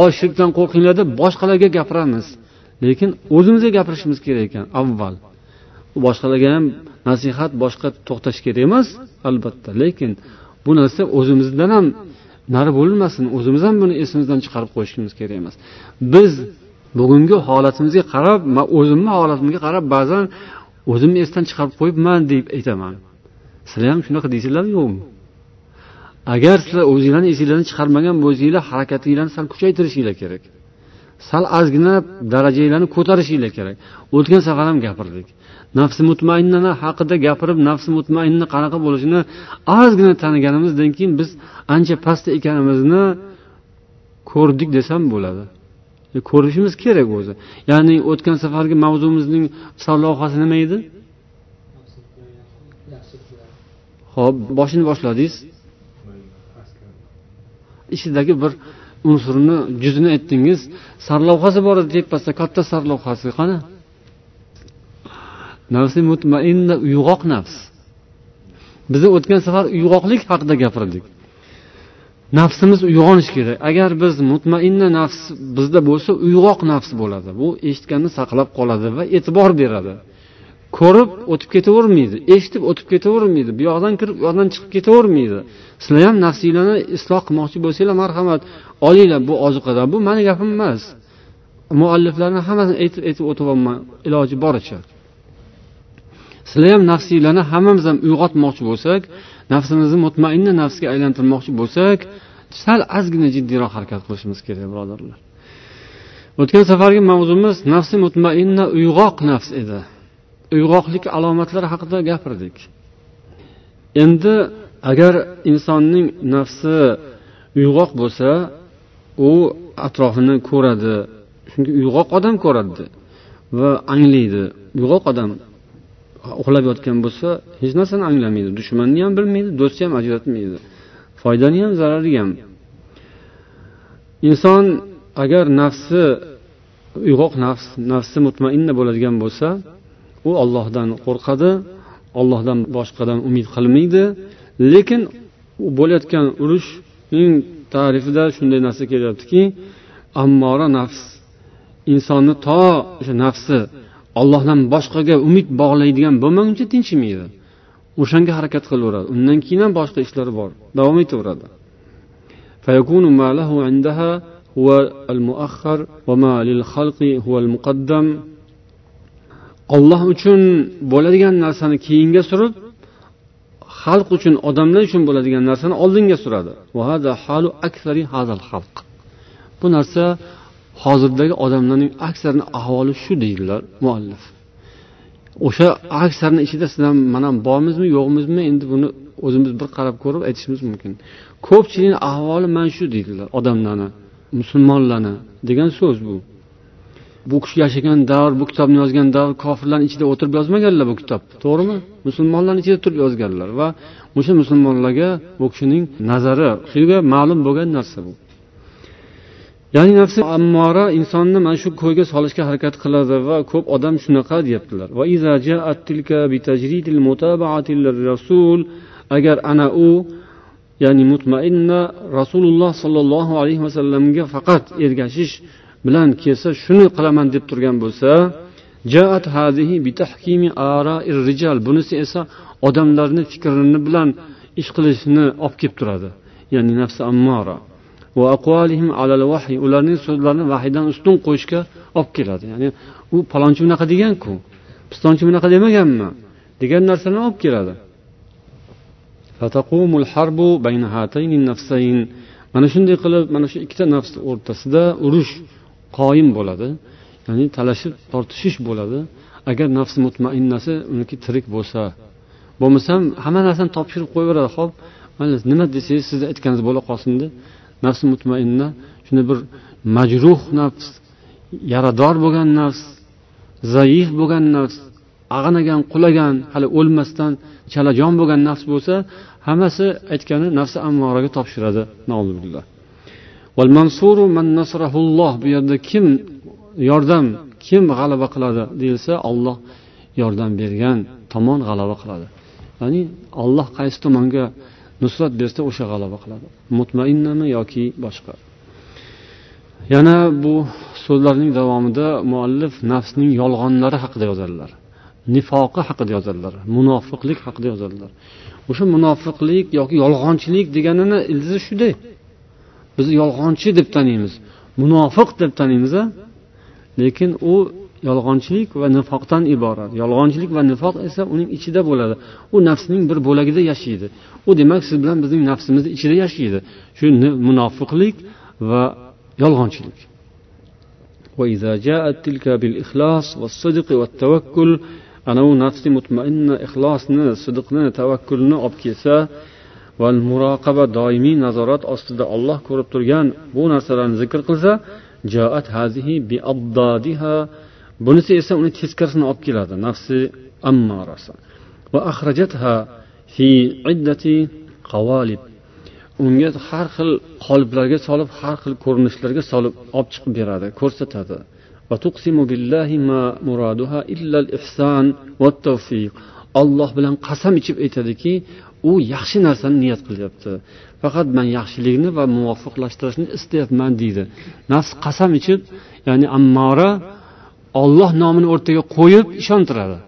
O shirkdan qo'rqinglar deb boshqalarga gapiramiz. Lekin o'zimizga gapirishimiz kerak ekan avval. Boshqalarga ham nasihat boshqa to'xtash kerak emas albatta. Lekin bu narsa o'zimizdan ham nari bo'lmasin o'zimiz ham buni esimizdan chiqarib qo'yishimiz kerak emas. Biz bugungi holatimizga qarab man o'zimni holatimga qarab ba'zan o'zimni esdan chiqarib qo'yibman deb aytaman. Sizlar ham shunaqa deysizlarmi yo'qmi agar sizlar o'zinglarni esinglardan chiqarmagan bo'lsanglar harakatinglarni sal kuchaytirishinglar kerak. Sal ozgina darajanglarni ko'tarishinglar kerak. O'tgan safar ham gapirdik. Nafsi mutmainnani haqida gapirib nafsi mutmainna qanaqa bo'lishini ozgina taniganimizdan keyin biz ancha pastda ekanimizni ko'rdik desam bo'ladi. E, ko'rishimiz kerak o'zi. Ya'ni o'tgan safargi mavzumizning sarlavhasi nima edi? Ho'p boshini boshladingiz ichidagi bir unsurni juzini aytdingiz. Sarlavhasi bor edi tepasida katta sarlavhasi qani? Nafsi mutmainna uyg'oq nafs. Biza o'tgan safar uyg'oqlik haqida gapirdik. Nafsimiz uyg'onishi kerak. Agar biz mutmainna nafs bizda bo'lsa uyg'oq nafs bo'ladi. Bu eshitganni saqlab qoladi va e'tibor beradi. Ko'rib o'tib ketavermaydi eshitib o'tib ketavermaydi bu yoqdan kirib bu yoqdan chiqib ketavermaydi. Sizlar ham nafsinglarni isloh qilmoqchi bo'lsanglar marhamat. Olinglar bu ozuqadan bu mani gapim emas. Mualliflarni hammasini aytib aytib o'tyapman iloji boricha. Sizlar ham nafsinglarni hammamiz ham uyg'otmoqchi bo'lsak nafsimizni mutmainna nafsga aylantirmoqchi bo'lsak sal ozgina jiddiyroq harakat qilishimiz kerak birodarlar. O'tgan safargi mavzumiz nafsi mutmainna uyg'oq nafs edi. Uyg'oqlik alomatlari haqida gapirdik. Endi agar insonning nafsi uyg'oq bo'lsa u atrofini ko'radi. Chunki uyg'oq odam ko'radi va anglaydi. Uyg'oq odam uxlab yotgan bo'lsa hech narsani anglamaydi. Dushmanni ham bilmaydi do'stni ham ajratmaydi. Foydani ham zarari ham. Inson agar nafsi uyg'oq nafs nafsi mutmainna bo'ladigan bo'lsa u ollohdan qo'rqadi ollohdan boshqadan umid qilmaydi. Lekin bo'layotgan urushning tarifida shunday narsa kelyaptiki ammora nafs insonni to o'sha nafsi ollohdan boshqaga umid bog'laydigan bo'lmaguncha tinchimaydi o'shanga harakat qilaveradi. Undan keyin ham boshqa ishlari bor davom etaveradi. Olloh uchun bo'ladigan narsani keyinga surib xalq uchun odamlar uchun bo'ladigan narsani oldinga suradi. Bu narsa hozirdagi odamlarning aksarini ahvoli shu deydilar muallif. O'sha aksarni ichida siz ham mana bormizmi yo'qmizmi endi buni o'zimiz bir qarab ko'rib aytishimiz mumkin. Ko'pchilikni ahvoli mana shu deydilar odamlarni musulmonlarni degan so'z bu. Bu kishi yashagan davr bu kitobni yozgan davr kofirlarni ichida o'tirib yozmaganlar bu kitob to'g'rimi? Musulmonlarni ichida turib yozganlar va o'sha musulmonlarga bu kishining nazari ma'lum bo'lgan narsa bu. Ya'ni nafsi ammora insonni mana shu ko'yga solishga harakat qiladi va ko'p odam shunaqa deyaptilar. Agar ana u ya'ni mutmainna rasululloh sollallohu alayhi vasallamga faqat ergashish bilan kelsa shuni qilaman deb turgan bo'lsa bunisi esa odamlarni fikrini bilan ish qilishni olib kelib turadi. Ya'ni nafsi ammora ularning so'zlarini vahiydan ustun qo'yishga olib keladi. Ya'ni u palonchi bunaqa deganku pistonchi bunaqa demaganmi? Degan narsalarni olib keladi. Mana shunday qilib mana shu ikkita nafs o'rtasida urush qoyim bo'ladi ya'ni talashib tortishish bo'ladi. Agar nafsi mutmainnasi uniki tirik bo'lsa bo'lmasam hamma narsani topshirib qo'yaveradi. Hop mayli nima desangiz sizni aytganingiz bo'la qolsin deb nafsi mutmainna shunday bir majruh nafs yarador bo'lgan nafs zaif bo'lgan nafs ag'anagan qulagan hali o'lmasdan chalajon bo'lgan nafs bo'lsa hammasi aytgani nafsi ammoraga topshiradi. Bu yerda kim yordam kim g'alaba qiladi deyilsa olloh yordam bergan tomon g'alaba qiladi. Ya'ni olloh qaysi tomonga nusrat bersa o'sha g'alaba qiladi. Mutmainnami yoki boshqa? Yana bu so'zlarning davomida muallif nafsning yolg'onlari haqida yozadilar. Nifoqi haqida yozadilar. Munofiqlik haqida yozadilar. O'sha munofiqlik yoki yolg'onchilik deganini ildizi shuda biz yolg'onchi deb taniymiz munofiq deb taniymiz lekin u yolg'onchilik va nifoqdan iborat yolg'onchilik va nifoq esa uning ichida bo'ladi u nafsning bir bo'lagida yashaydi u demak siz bilan bizning nafsimizni ichida yashaydi shu munofiqlik va yolg'onchilik وإذا جاءت تلك بالإخلاص والصدق والتوكل anavi nafsi mutmainna ixlosni sidqni tavakkulni olib kelsa va muroqaba doimiy nazorat ostida olloh ko'rib turgan bu narsalarni zikr qilsa jaat hazihi bi bunisi esa uni teskarisini olib keladi nafsi ammarasi va axrajatha fi iddati qavalib. Unga har xil qoliplarga solib har xil ko'rinishlarga solib olib chiqib beradi ko'rsatadi. Olloh bilan qasam ichib aytadiki u yaxshi narsani niyat qilyapti. Faqat man yaxshilikni va muvofiqlashtirishni istayapman deydi. Nafs qasam ichib ya'ni ammora olloh nomini o'rtaga qo'yib ishontiradi.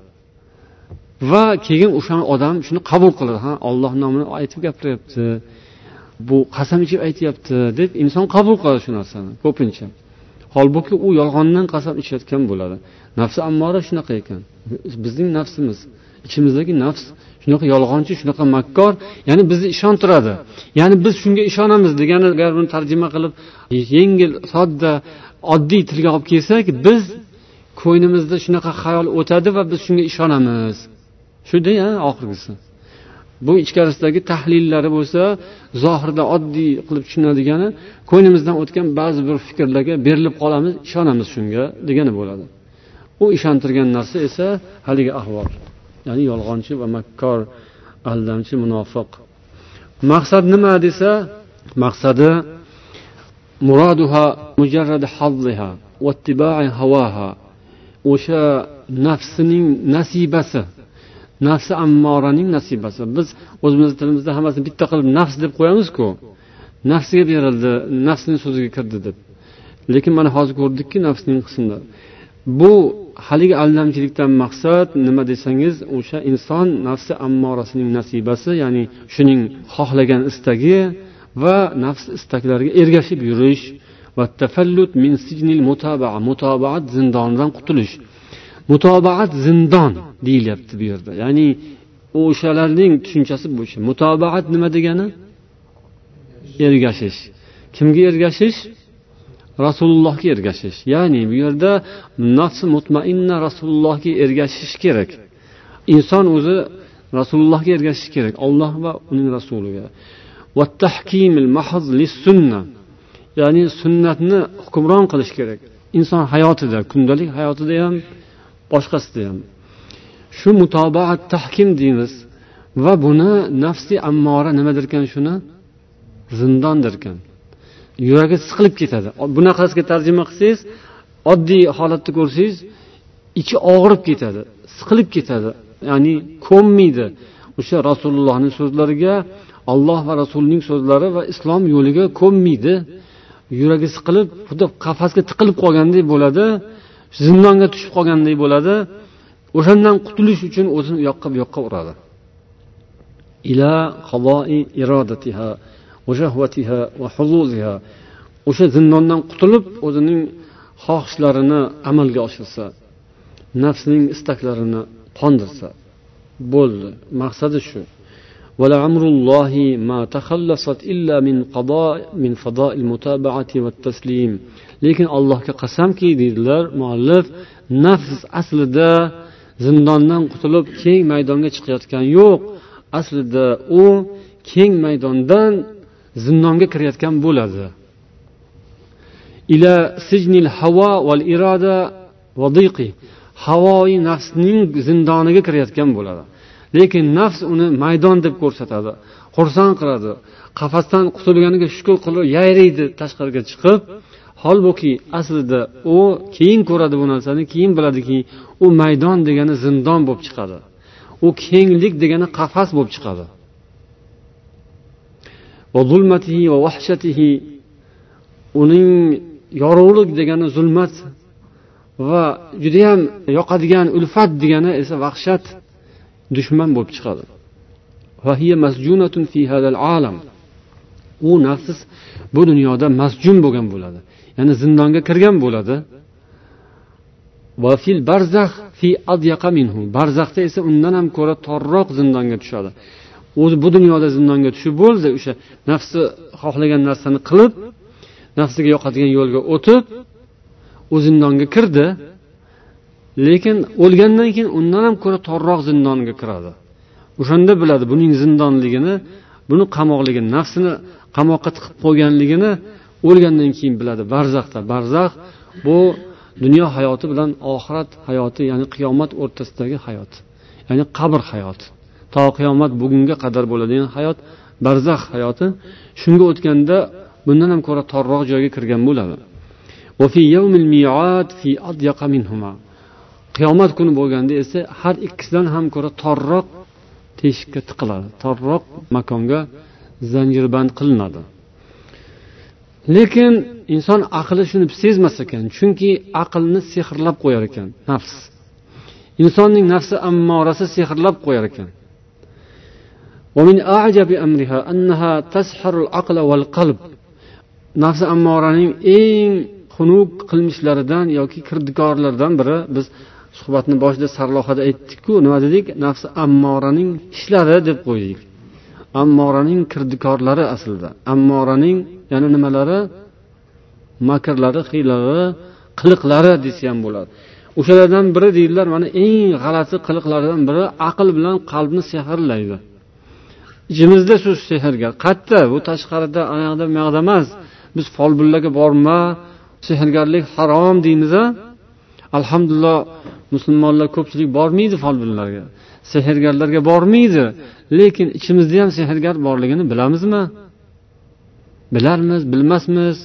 Va keyin o'sha odam shuni qabul qiladi. Ha olloh nomini aytib gapiryapti bu qasam ichib aytyapti deb inson qabul qiladi shu narsani ko'pincha. Holbuki u yolg'ondan qasam ichayotgan bo'ladi. Nafsi ammora shunaqa ekan. Bizning nafsimiz ichimizdagi nafs shunaqa yolg'onchi shunaqa makkor ya'ni bizni ishontiradi. Ya'ni biz shunga ishonamiz degani agar buni tarjima qilib yengil sodda oddiy tilga olib kelsak biz ko'nglimizda shunaqa xayol o'tadi va biz shunga ishonamiz. Shuda oxirgisi bu ichkarisidagi tahlillari bo'lsa zohirda oddiy qilib tushunadigani ko'nglimizdan o'tgan ba'zi bir fikrlarga berilib qolamiz ishonamiz shunga degani bo'ladi. U ishontirgan narsa esa haligi ahvol. Ya'ni yolg'onchi va makkor aldamchi munofiq. Maqsad nima desa maqsadi muraduha mujarrad hazliha havaha o'sha nafsining nasibasi nafsi ammoraning nasibasi. Biz o'zimizni tilimizda hammasini bitta qilib nafs deb qo'yamizku nafsiga berildi nafsning so'ziga kirdi deb. Lekin mana hozir ko'rdikki nafsning qismlari bu haligi aldamchilikdan maqsad nima desangiz o'sha inson nafsi ammorasining nasibasi ya'ni shuning xohlagan istagi va nafs istaklariga ergashib yurish va tafallut min sijnil mutobaa mutobaat zindonidan qutulish. Mutobaat zindon deyilyapti bu yerda. Ya'ni o'shalarning tushunchasi bu mutobaat nima degani? Ergashish. Kimga ergashish? Rasulullohga ergashish. Ya'ni bu yerda nafsi mutmainna rasulullohga ergashish kerak. Inson o'zi rasulullohga ergashishi kerak. Olloh va uning rasuliga. Ya'ni sunnatni hukmron qilish kerak. Inson hayotida kundalik hayotida ham boshqasida ham. Shu mutobaat tahkim deymiz. Va buni nafsi ammora nimadirkan shuni? Zindondirkan. Yuragi siqilib ketadi. Bunaqasiga tarjima qilsangiz oddiy holatda ko'rsangiz ichi og'rib ketadi siqilib ketadi ya'ni ko'nmaydi. O'sha rasulullohning so'zlariga olloh va rasulining so'zlari va islom yo'liga ko'nmaydi. Yuragi siqilib xuddi qafasga tiqilib qolgandek bo'ladi zindonga tushib qolgandek bo'ladi. O'shandan qutulish uchun o'zini u yoqqa bu yoqqa uradi. Ila irodatiha va huzuziha o'sha zindondan qutulib o'zining xohishlarini amalga oshirsa nafsning istaklarini qondirsa bo'ldi maqsadi shu ولعمر الله ما تخلصت إلا من قضاء من فضاء المتابعة والتسليم lekin allohga qasamki deydilar muallif nafs aslida zindondan qutulib keng maydonga chiqayotgani yo'q aslida u keng maydondan zindonga kirayotgan bo'ladi. Ila sijnil havo val iroda va diqi. Havoi nafsning zindoniga kirayotgan bo'ladi. Lekin nafs uni maydon deb ko'rsatadi xursand qiladi. Qafasdan qutulganiga shukur qilib yayraydi tashqariga chiqib. Holbuki aslida u keyin ko'radi bu narsani keyin biladiki u maydon degani zindon bo'lib chiqadi. U kenglik degani qafas bo'lib chiqadi. Uning yorug'lik degani zulmat va judayam yoqadigan ulfat degani esa vahshat dushman bo'lib chiqadi. U nafs bu dunyoda masjun bo'lgan bo'ladi ya'ni zindonga kirgan bo'ladi. Barzax fi barzaxda esa undan ham ko'ra torroq zindonga tushadi. O'zi bu dunyoda zindonga tushib bo'ldi o'sha nafsi xohlagan narsani qilib nafsiga yoqadigan yo'lga o'tib u zindonga kirdi. Lekin o'lgandan keyin undan ham ko'ra torroq zindonga kiradi. O'shanda biladi buning zindonligini buni qamoqligini nafsini qamoqqa tiqib qo'yganligini o'lgandan keyin biladi. Barzaxda barzax bu dunyo hayoti bilan oxirat hayoti ya'ni qiyomat o'rtasidagi hayot ya'ni qabr hayoti. To qiyomat bugunga qadar bo'ladigan hayot barzax hayoti shunga o'tganda bundan ham ko'ra torroq joyga kirgan bo'ladi. Qiyomat kuni bo'lganda esa har ikkisidan ham ko'ra torroq teshikka tiqiladi torroq makonga zanjirband qilinadi. Lekin inson aqli shuni sezmas ekan chunki aqlni sehrlab qo'yar ekan nafs. Insonning nafsi ammorasi sehrlab qo'yar ekan. ومن أعجب أمرها أنها تسحر العقل والقلب. نفس أمارانين إن xunuk qilmishlaridan yoki kirdikorlardan biri biz suhbatni boshida sarlohada aytdikku nima dedik nafsi ammoraning ishlari deb qo'ydik ammoraning kirdikorlari aslida ammoraning yana nimalari makrlari hiylari qiliqlari desa ham bo'ladi o'shalardan biri deydilar mana eng g'alati qiliqlaridan biri aql bilan qalbni sehrlaydi ichimizda shu sehrgar qayerda? Bu tashqarida anayoqda bu yoqda emas. Biz folbinlarga borma sehrgarlik harom deymiz a alhamdulillah musulmonlar ko'pchilik bormaydi folbinlarga sehrgarlarga bormaydi. Lekin ichimizda ham sehrgar borligini bilamizmi? Bilarmiz bilmasmiz.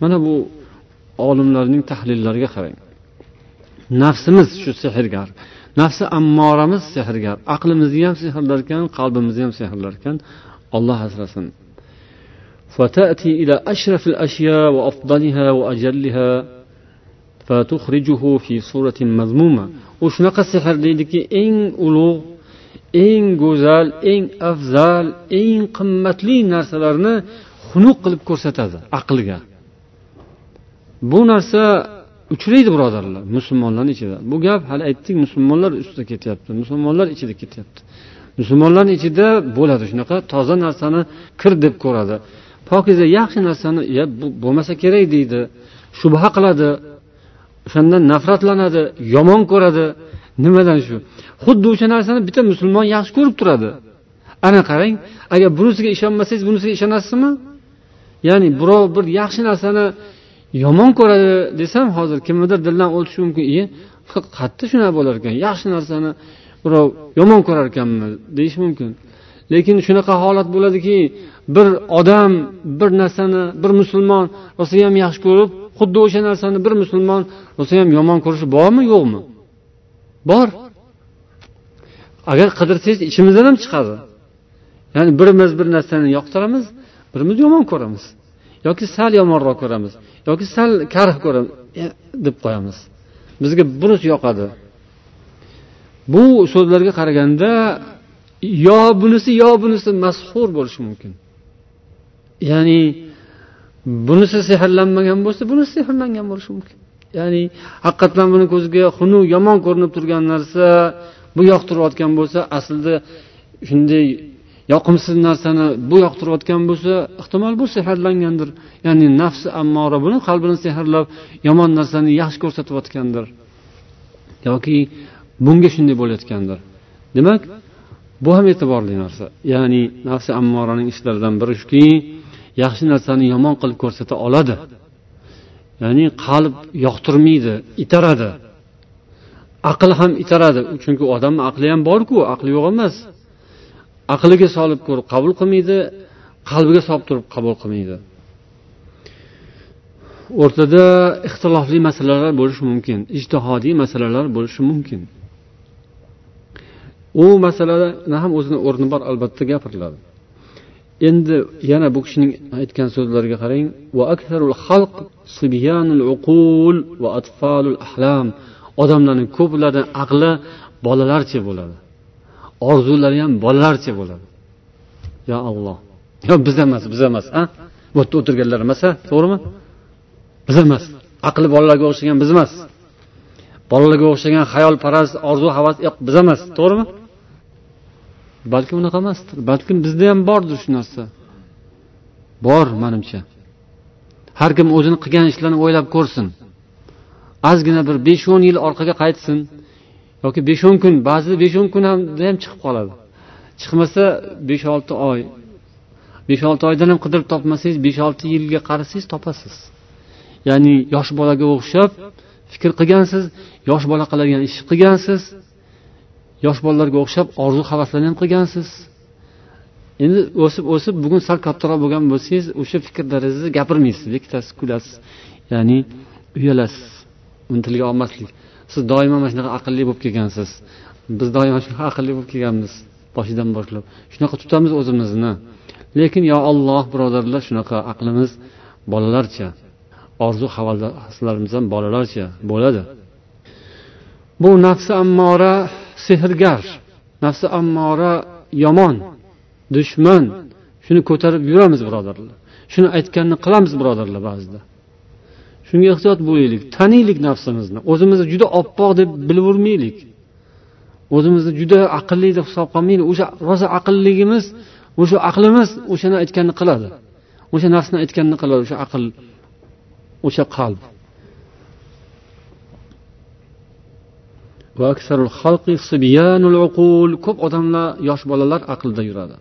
Mana bu olimlarning tahlillariga qarang. Nafsimiz shu sehrgar. nafsi ammoramiz sehrgar aqlimizni ham sehrlar ekan qalbimizni ham sehrlar ekan olloh asrasin فتأتي إلى أشرف الأشياء وأفضلها وأجلها فتخرجه في صورة مذمومة وشنق السحر deydiki eng ulug' eng go'zal eng afzal eng qimmatli narsalarni xunuk qilib ko'rsatadi aqlga bu narsa uchraydi birodarlar musulmonlarni ichida. Bu gap hali aytdik musulmonlar ustida ketyapti musulmonlar ichida ketyapti. Musulmonlarni ichida bo'ladi shunaqa toza narsani kir deb ko'radi. Pokiza yaxshi narsani bu bo'lmasa kerak deydi shubha qiladi o'shandan nafratlanadi yomon ko'radi. Nimadan shu? Xuddi o'sha narsani bitta musulmon yaxshi ko'rib turadi. Ana qarang agar bunisiga ishonmasangiz bunisiga ishonasizmi? Ya'ni birov bir yaxshi narsani yomon ko'radi desam hozir kimnidir dildan o'tishi mumkin iye qayerda shunaqa bo'lar ekan yaxshi narsani birov yomon ko'rar ekanmi deyish mumkin. Lekin shunaqa holat bo'ladiki bir odam bir narsani bir musulmon rosayam yaxshi ko'rib xuddi o'sha narsani bir musulmon rosayam yomon ko'rishi bormi yo'qmi? Bor. Agar qidirsangiz ichimizdan ham chiqadi. Ya'ni birimiz bir narsani yoqtiramiz birimiz yomon ko'ramiz. Yoki sal yomonroq ko'ramiz. Yoki sal karh ko'ramiz e, deb qo'yamiz. Bizga bunisi yoqadi. Bu so'zlarga qaraganda yo bunisi yo bunisi mashhur bo'lishi mumkin. Ya'ni bunisi sehrlanmagan bo'lsa bunisi sehrlangan bo'lishi mumkin. Ya'ni haqiqatdan buni ko'ziga xunuk yomon ko'rinib turgan narsa bu yoqtirayotgan bo'lsa aslida shunday yoqimsiz narsani bu yoqtirayotgan bo'lsa ehtimol bu sehrlangandir. Ya'ni nafsi ammora buni qalbini sehrlab yomon narsani yaxshi ko'rsatayotgandir. Yoki bunga shunday bo'layotgandir. Demak bu ham e'tiborli narsa. Ya'ni nafsi ammoraning ishlaridan biri shuki yaxshi narsani yomon qilib ko'rsata oladi. Ya'ni qalb yoqtirmaydi itaradi. Aql ham itaradi. Chunki odamni aqli ham borku aqli yo'q emas. Aqliga solib ko'rib qabul qilmaydi qalbiga solib turib qabul qilmaydi. O'rtada ixtilofli masalalar bo'lishi mumkin ijtihodiy masalalar bo'lishi mumkin. U masalada ham o'zini o'rni bor albatta gapiriladi endi yana bu kishining aytgan so'zlariga qarang odamlarning ko'plari aqli bolalarcha bo'ladi. Orzulari ham bolalarcha bo'ladi. Yo alloh. Yo biz emas biz emas a bu yerda o'tirganlar emas a to'g'rimi? Biz emas. Aqli bolalarga o'xshagan biz emas. Bolalarga o'xshagan xayolparast orzu havas yo'q biz emas. To'g'rimi? Balki unaqa emasdir. Balkim bizda ham bordir shu narsa. Bor manimcha. Har kim o'zini qilgan ishlarini o'ylab ko'rsin. Ozgina bir besh o'n yil orqaga qaytsin. Yoki besh o'n kun ba'zida besh o'n kun ham ham chiqib qoladi. Chiqmasa besh olti oy. Besh olti oydan ham qidirib topmasangiz besh olti yilga qarasangiz topasiz. Ya'ni yosh bolaga o'xshab fikr qilgansiz yosh bola qiladigan ishni qilgansiz yosh bolalarga o'xshab orzu havaslarni ham qilgansiz. Endi o'sib o'sib bugun sal kattaroq bo'lgan bo'lsangiz o'sha fikr darajasida gapirmaysiz bekitasiz kulasiz. Ya'ni uyalasiz uni tilga olmaslik. Siz doimo mana shunaqa aqlli bo'lib kelgansiz. Biz doimo shunaqa aqlli bo'lib kelganmiz boshidan boshlab. Shunaqa tutamiz o'zimizni. Lekin yo olloh birodarlar shunaqa aqlimiz bolalarcha orzu havaslarimiz ham bolalarcha bo'ladi. Bu nafsi ammora sehrgar nafsi ammora yomon dushman. Shuni ko'tarib yuramiz birodarlar. Shuni aytganini qilamiz birodarlar ba'zida. shunga ehtiyot bo'laylik taniylik nafsimizni o'zimizni juda oppoq deb bilavermaylik o'zimizni juda aqlli deb hisob qilmaylik o'sha rosa aqlligimiz o'sha aqlimiz o'shani aytganini qiladi o'sha nafsni aytganini qiladi o'sha aql o'sha qalb ko'p odamlar yosh bolalar aqlda yuradi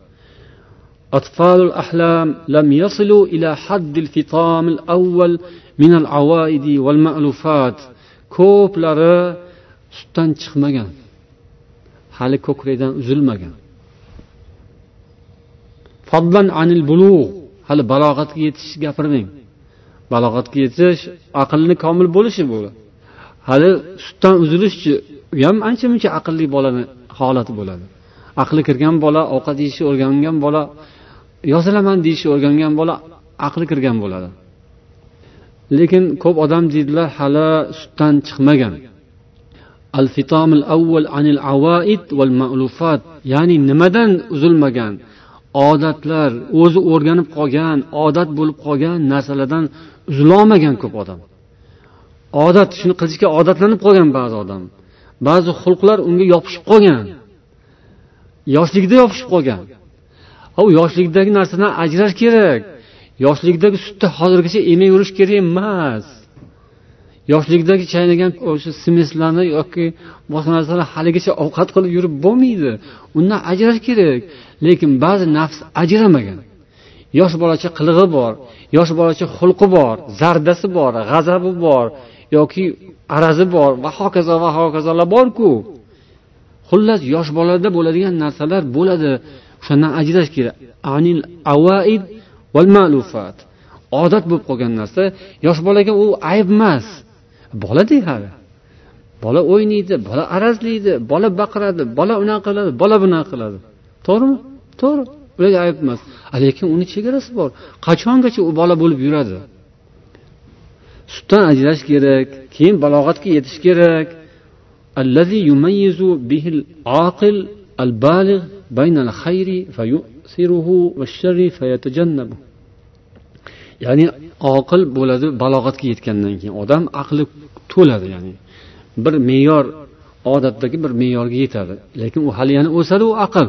أطفال الأحلام لم يصلوا إلى حد الفطام الأول minal avaidi val ma'lufat. Ko'plari sutdan chiqmagan. Hali ko'krakdan uzilmagan. Fadlan anil bulug' hali balog'atga yetish gapirmang. Balog'atga yetish aqlni komil bo'lishi bu. Hali sutdan uzilishchi u ham ancha muncha aqlli bolani holati bo'ladi. Aqli kirgan bola ovqat yeyishni o'rgangan bola yozilaman deyishni o'rgangan bola aqli kirgan bo'ladi. Lekin ko'p odam deydilar hali sutdan chiqmagan. Al fitomil avval anil avaid val ma'lufat ya'ni nimadan uzilmagan? Odatlar o'zi o'rganib qolgan odat bo'lib qolgan narsalardan uzilolmagan ko'p odam. Odat shuni qilishga odatlanib qolgan ba'zi odam. Ba'zi xulqlar unga yopishib qolgan. Yoshligida yopishib qolgan. U yoshlikdagi narsadan ajrash kerak. Yoshlikdagi sutda hozirgacha emib yurish kerak emas. Yoshlikdagi chaynagan o'sha smeslarni yoki boshqa narsalar haligacha ovqat qilib yurib bo'lmaydi. Undan ajrash kerak. Lekin ba'zi nafs ajramagan. Yosh bolacha qilig'i bor yosh bolacha xulqi bor zardasi bor g'azabi bor yoki arazi bor va hokazo va hokazolar borku. Xullas yosh bolada bo'ladigan narsalar bo'ladi. O'shandan ajrash kerak. Anil avaid malufat. Odat bo'lib qolgan narsa yosh bolaga u ayb emas. Bolada hali. Bola o'ynaydi bola arazlaydi bola baqiradi bola unaqa qiladi bola bunaqa qiladi. To'g'rimi? To'g'ri. Ularga ayb emas. Lekin uni chegarasi bor. Qachongacha u bola bo'lib yuradi? Sutdan ajrash kerak keyin balog'atga yetish kerak. Bayna al-khayri fayatajannabu ya'ni oqil bo'ladi balog'atga yetgandan keyin. Odam aqli to'ladi ya'ni bir me'yor odatdagi bir me'yorga yetadi. Lekin u hali yana o'sadi u aql.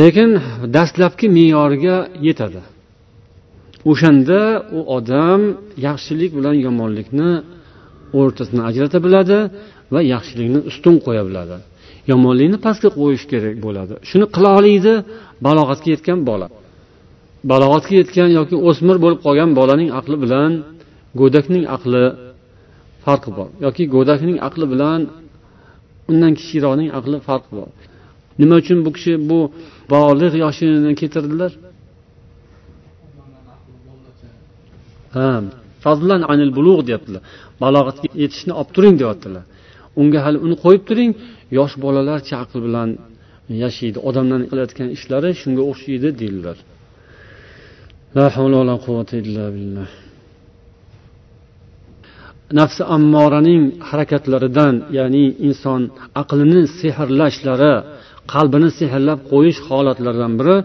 Lekin dastlabki me'yoriga yetadi. O'shanda u odam yaxshilik bilan yomonlikni o'rtasini ajrata biladi va yaxshilikni ustun qo'ya biladi. Yomonlikni pastga qo'yish kerak bo'ladi. Shuni qila oladi balog'atga yetgan bola. Balog'atga yetgan yoki o'smir bo'lib qolgan bolaning aqli bilan go'dakning aqli farqi bor. Yoki go'dakning aqli bilan undan kichikroqning aqli farqi bor. Nima uchun bu kishi bu bolig' yoshini keltirdilar? Ha fazlan anil bulug' deyaptilar. Balog'atga yetishni olib turing deyaptilar. Unga hali uni qo'yib turing. Yosh bolalarcha aql bilan yashaydi. Odamlarni qilayotgan ishlari shunga o'xshaydi deydilar. La havla va la quvvata illa billah. Nafsi ammoraning harakatlaridan ya'ni inson aqlini sehrlashlari qalbini sehrlab qo'yish holatlaridan biri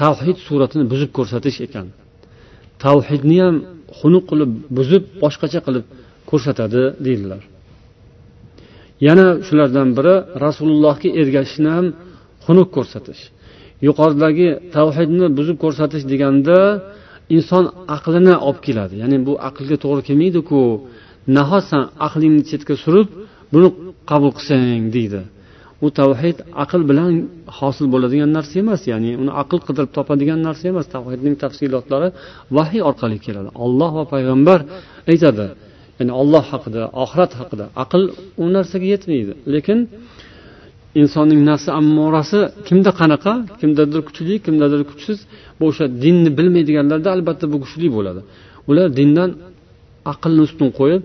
tavhid suratini buzib ko'rsatish ekan. Tavhidni ham xunuk qilib buzib boshqacha qilib ko'rsatadi deydilar. Yana shulardan biri rasulullohga ergashishni ham xunuk ko'rsatish. Yuqoridagi tavhidni buzib ko'rsatish deganda inson aqlini olib keladi. Ya'ni bu aqlga to'g'ri kelmaydiku. Nahot san aqlingni chetga surib buni qabul qilsang deydi. U tavhid aql bilan hosil bo'ladigan narsa emas. Ya'ni uni aql qidirib topadigan narsa emas. Tavhidning tafsilotlari vahiy orqali keladi. Olloh va payg'ambar aytadi. Ya'ni olloh haqida oxirat haqida aql u narsaga yetmaydi. Lekin insonning nafsi ammorasi kimda qanaqa kimdadir kuchli kimdadir kuchsiz. Bu o'sha dinni bilmaydiganlarda albatta bu kuchli bo'ladi. Ular dindan aqlni ustun qo'yib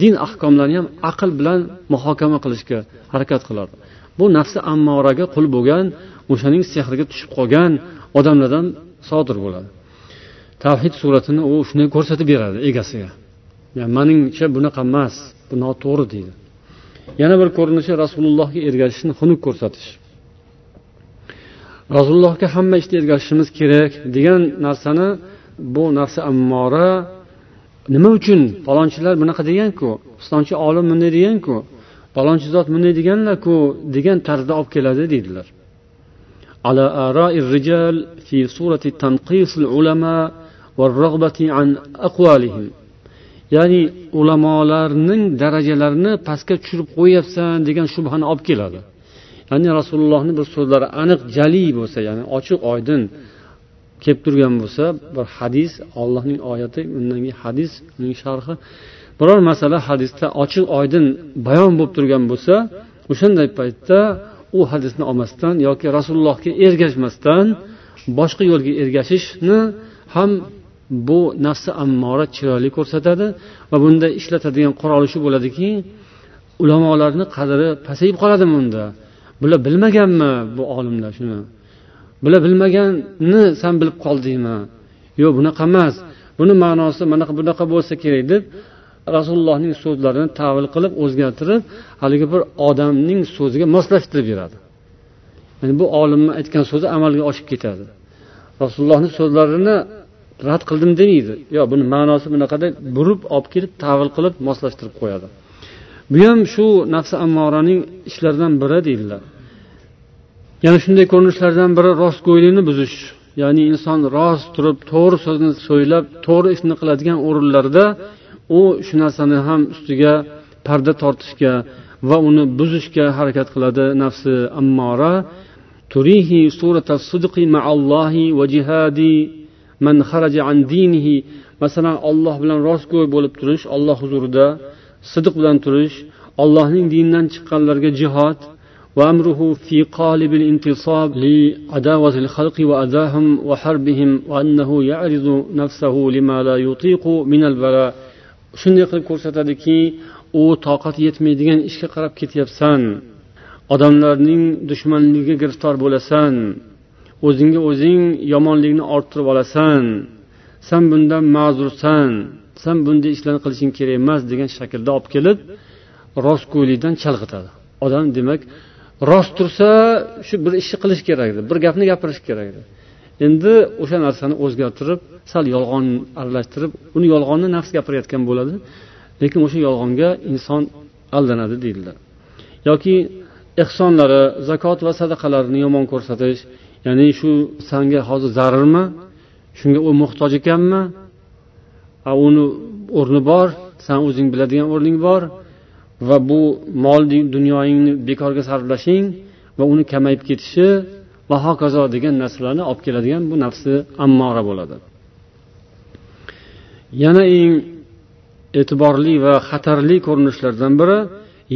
din ahkomlarini ham aql bilan muhokama qilishga harakat qiladi bu nafsi ammoraga qul bo'lgan o'shaning sehriga tushib qolgan odamlardan sodir bo'ladi. Tavhid suratini u shunday ko'rsatib beradi egasiga. Yani maningcha bunaqa emas bu noto'g'ri deydi. yana bir ko'rinishi rasulullohga ergashishni xunuk ko'rsatish rasulullohga hamma ishda ergashishimiz kerak degan narsani bu nafsi ammora nima uchun falonchilar bunaqa deganku islomchi olim bunday deganku falonchi zot bunday deganlarku degan tarzda olib keladi deydilar على آراء الرجال في صورة تنقيص العلماء والرغبة عن أقوالهم ya'ni ulamolarning darajalarini pastga tushirib qo'yyapsan degan shubhani olib keladi. Ya'ni rasulullohni bir so'zlari aniq jali bo'lsa ya'ni ochiq oydin kelib turgan bo'lsa bir hadis ollohning oyati undan keyin hadis uning sharhi. Biror masala hadisda ochiq oydin bayon bo'lib turgan bo'lsa o'shanday paytda u hadisni olmasdan yoki rasulullohga ergashmasdan boshqa yo'lga ergashishni ham bu nafsi ammora chiroyli ko'rsatadi va bunda ishlatadigan quroli shu bo'ladiki ulamolarni qadri pasayib qoladimi unda bular bilmaganmi bu olimlar shuni? Bular bilmaganni san bilib qoldingmi yo'q bunaqa emas. Buni ma'nosi manaqa bunaqa bo'lsa kerak deb rasulullohning so'zlarini tavil qilib o'zgartirib haligi bir odamning so'ziga moslashtirib beradi. Yani bu olimni aytgan so'zi amalga oshib ketadi. Rasulullohni so'zlarini rad qildim demaydi yo buni ma'nosi bunaqada burib olib kelib tavil qilib moslashtirib qo'yadi. Bu ham shu nafsi ammoraning ishlaridan biri deydilar. Yana shunday ko'rinishlardan biri rostgo'ylikni buzish. Ya'ni inson rost turib to'g'ri so'zni so'ylab to'g'ri ishni qiladigan o'rinlarda u shu narsani ham ustiga parda tortishga va uni buzishga harakat qiladi nafsi ammora. Turihi surata sidqi ma'allohi va jihadi man xaraja an dinihi masalan olloh bilan rostgo'y bo'lib turish olloh huzurida sidiq bilan turish ollohning dinidan chiqqanlarga jihod وأمره في قالب الانتصاب لعداوة الخلق وأذاهم وحربهم وأنه يعرض نفسه لما لا يطيق من البلاء shunday qilib ko'rsatadiki u toqat yetmaydigan ishga qarab ketyapsan odamlarning dushmanligiga giriftor bo'lasan O'zingga o'zing yomonlikni orttirib olasan. San bundan ma'zursan. San bunday ishlarni qilishing kerak emas degan shaklda olib kelib rostgo'ylikdan chalg'itadi. Odam demak rost tursa shu bir ishni qilish kerak edi bir gapni gapirish kerak edi. Endi o'sha narsani o'zgartirib sal yolg'on aralashtirib uni yolg'onni nafs gapirayotgan bo'ladi. Lekin o'sha yolg'onga inson aldanadi deydilar. Yoki ehsonlari zakot va sadaqalarni yomon ko'rsatish ya'ni shu sanga hozir zarurmi shunga u muhtoj ekanmi? Uni o'rni bor san o'zing biladigan o'rning bor va bu mol dunyoyingni bekorga sarflashing va uni kamayib ketishi va hokazo degan narsalarni olib keladigan bu nafsi ammora bo'ladi. Yana eng e'tiborli va xatarli ko'rinishlardan biri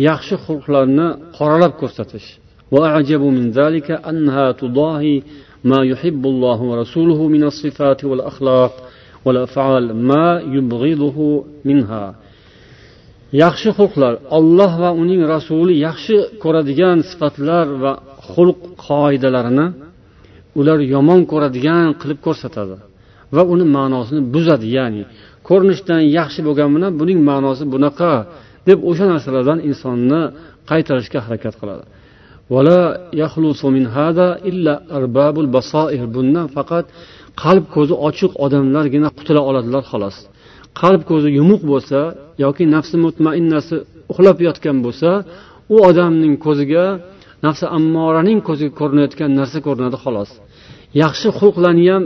yaxshi xulqlarni qoralab ko'rsatish. وأعجب من ذلك أنها تضاهي ما يحب الله ورسوله من الصفات والأخلاق والأفعال ما يبغضه منها yaxshi xulqlar olloh va uning rasuli yaxshi ko'radigan sifatlar va xulq qoidalarini ular yomon ko'radigan qilib ko'rsatadi va uni ma'nosini buzadi ya'ni ko'rinishdan yaxshi bo'lgani bilan buning ma'nosi bunaqa deb o'sha narsalardan insonni qaytarishga harakat qiladi bundan faqat qalb ko'zi ochiq odamlargina qutula oladilar xolos. Qalb ko'zi yumuq bo'lsa yoki nafsi mutmainnasi uxlab yotgan bo'lsa u odamning ko'ziga nafsi ammoraning ko'ziga ko'rinayotgan narsa ko'rinadi xolos. Yaxshi xulqlarni ham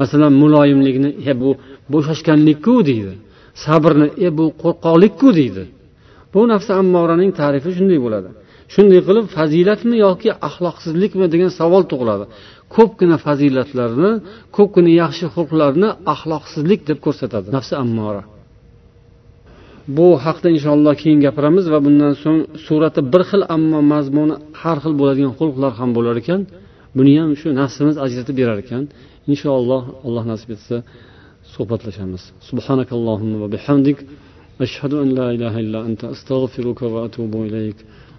masalan muloyimlikni e bu bo'shashganlikku deydi. Sabrni e bu qo'rqoqlikku deydi. Bu nafsi ammoraning tarifi shunday bo'ladi. Shunday qilib fazilatmi yoki axloqsizlikmi degan savol tug'iladi. Ko'pgina fazilatlarni ko'pgina yaxshi xulqlarni axloqsizlik deb ko'rsatadi. Nafsi ammora. Bu haqda inshaalloh keyin gapiramiz va bundan so'ng surati bir xil ammo mazmuni har xil bo'ladigan xulqlar ham bo'lar ekan. Buni ham shu nafsimiz ajratib berar ekan. Inshaalloh alloh nasib etsa suhbatlashamiz. Subhanakallohumma va bihamdik. Ashhadu an la ilaha illa anta astag'firuka va atubu ilayk.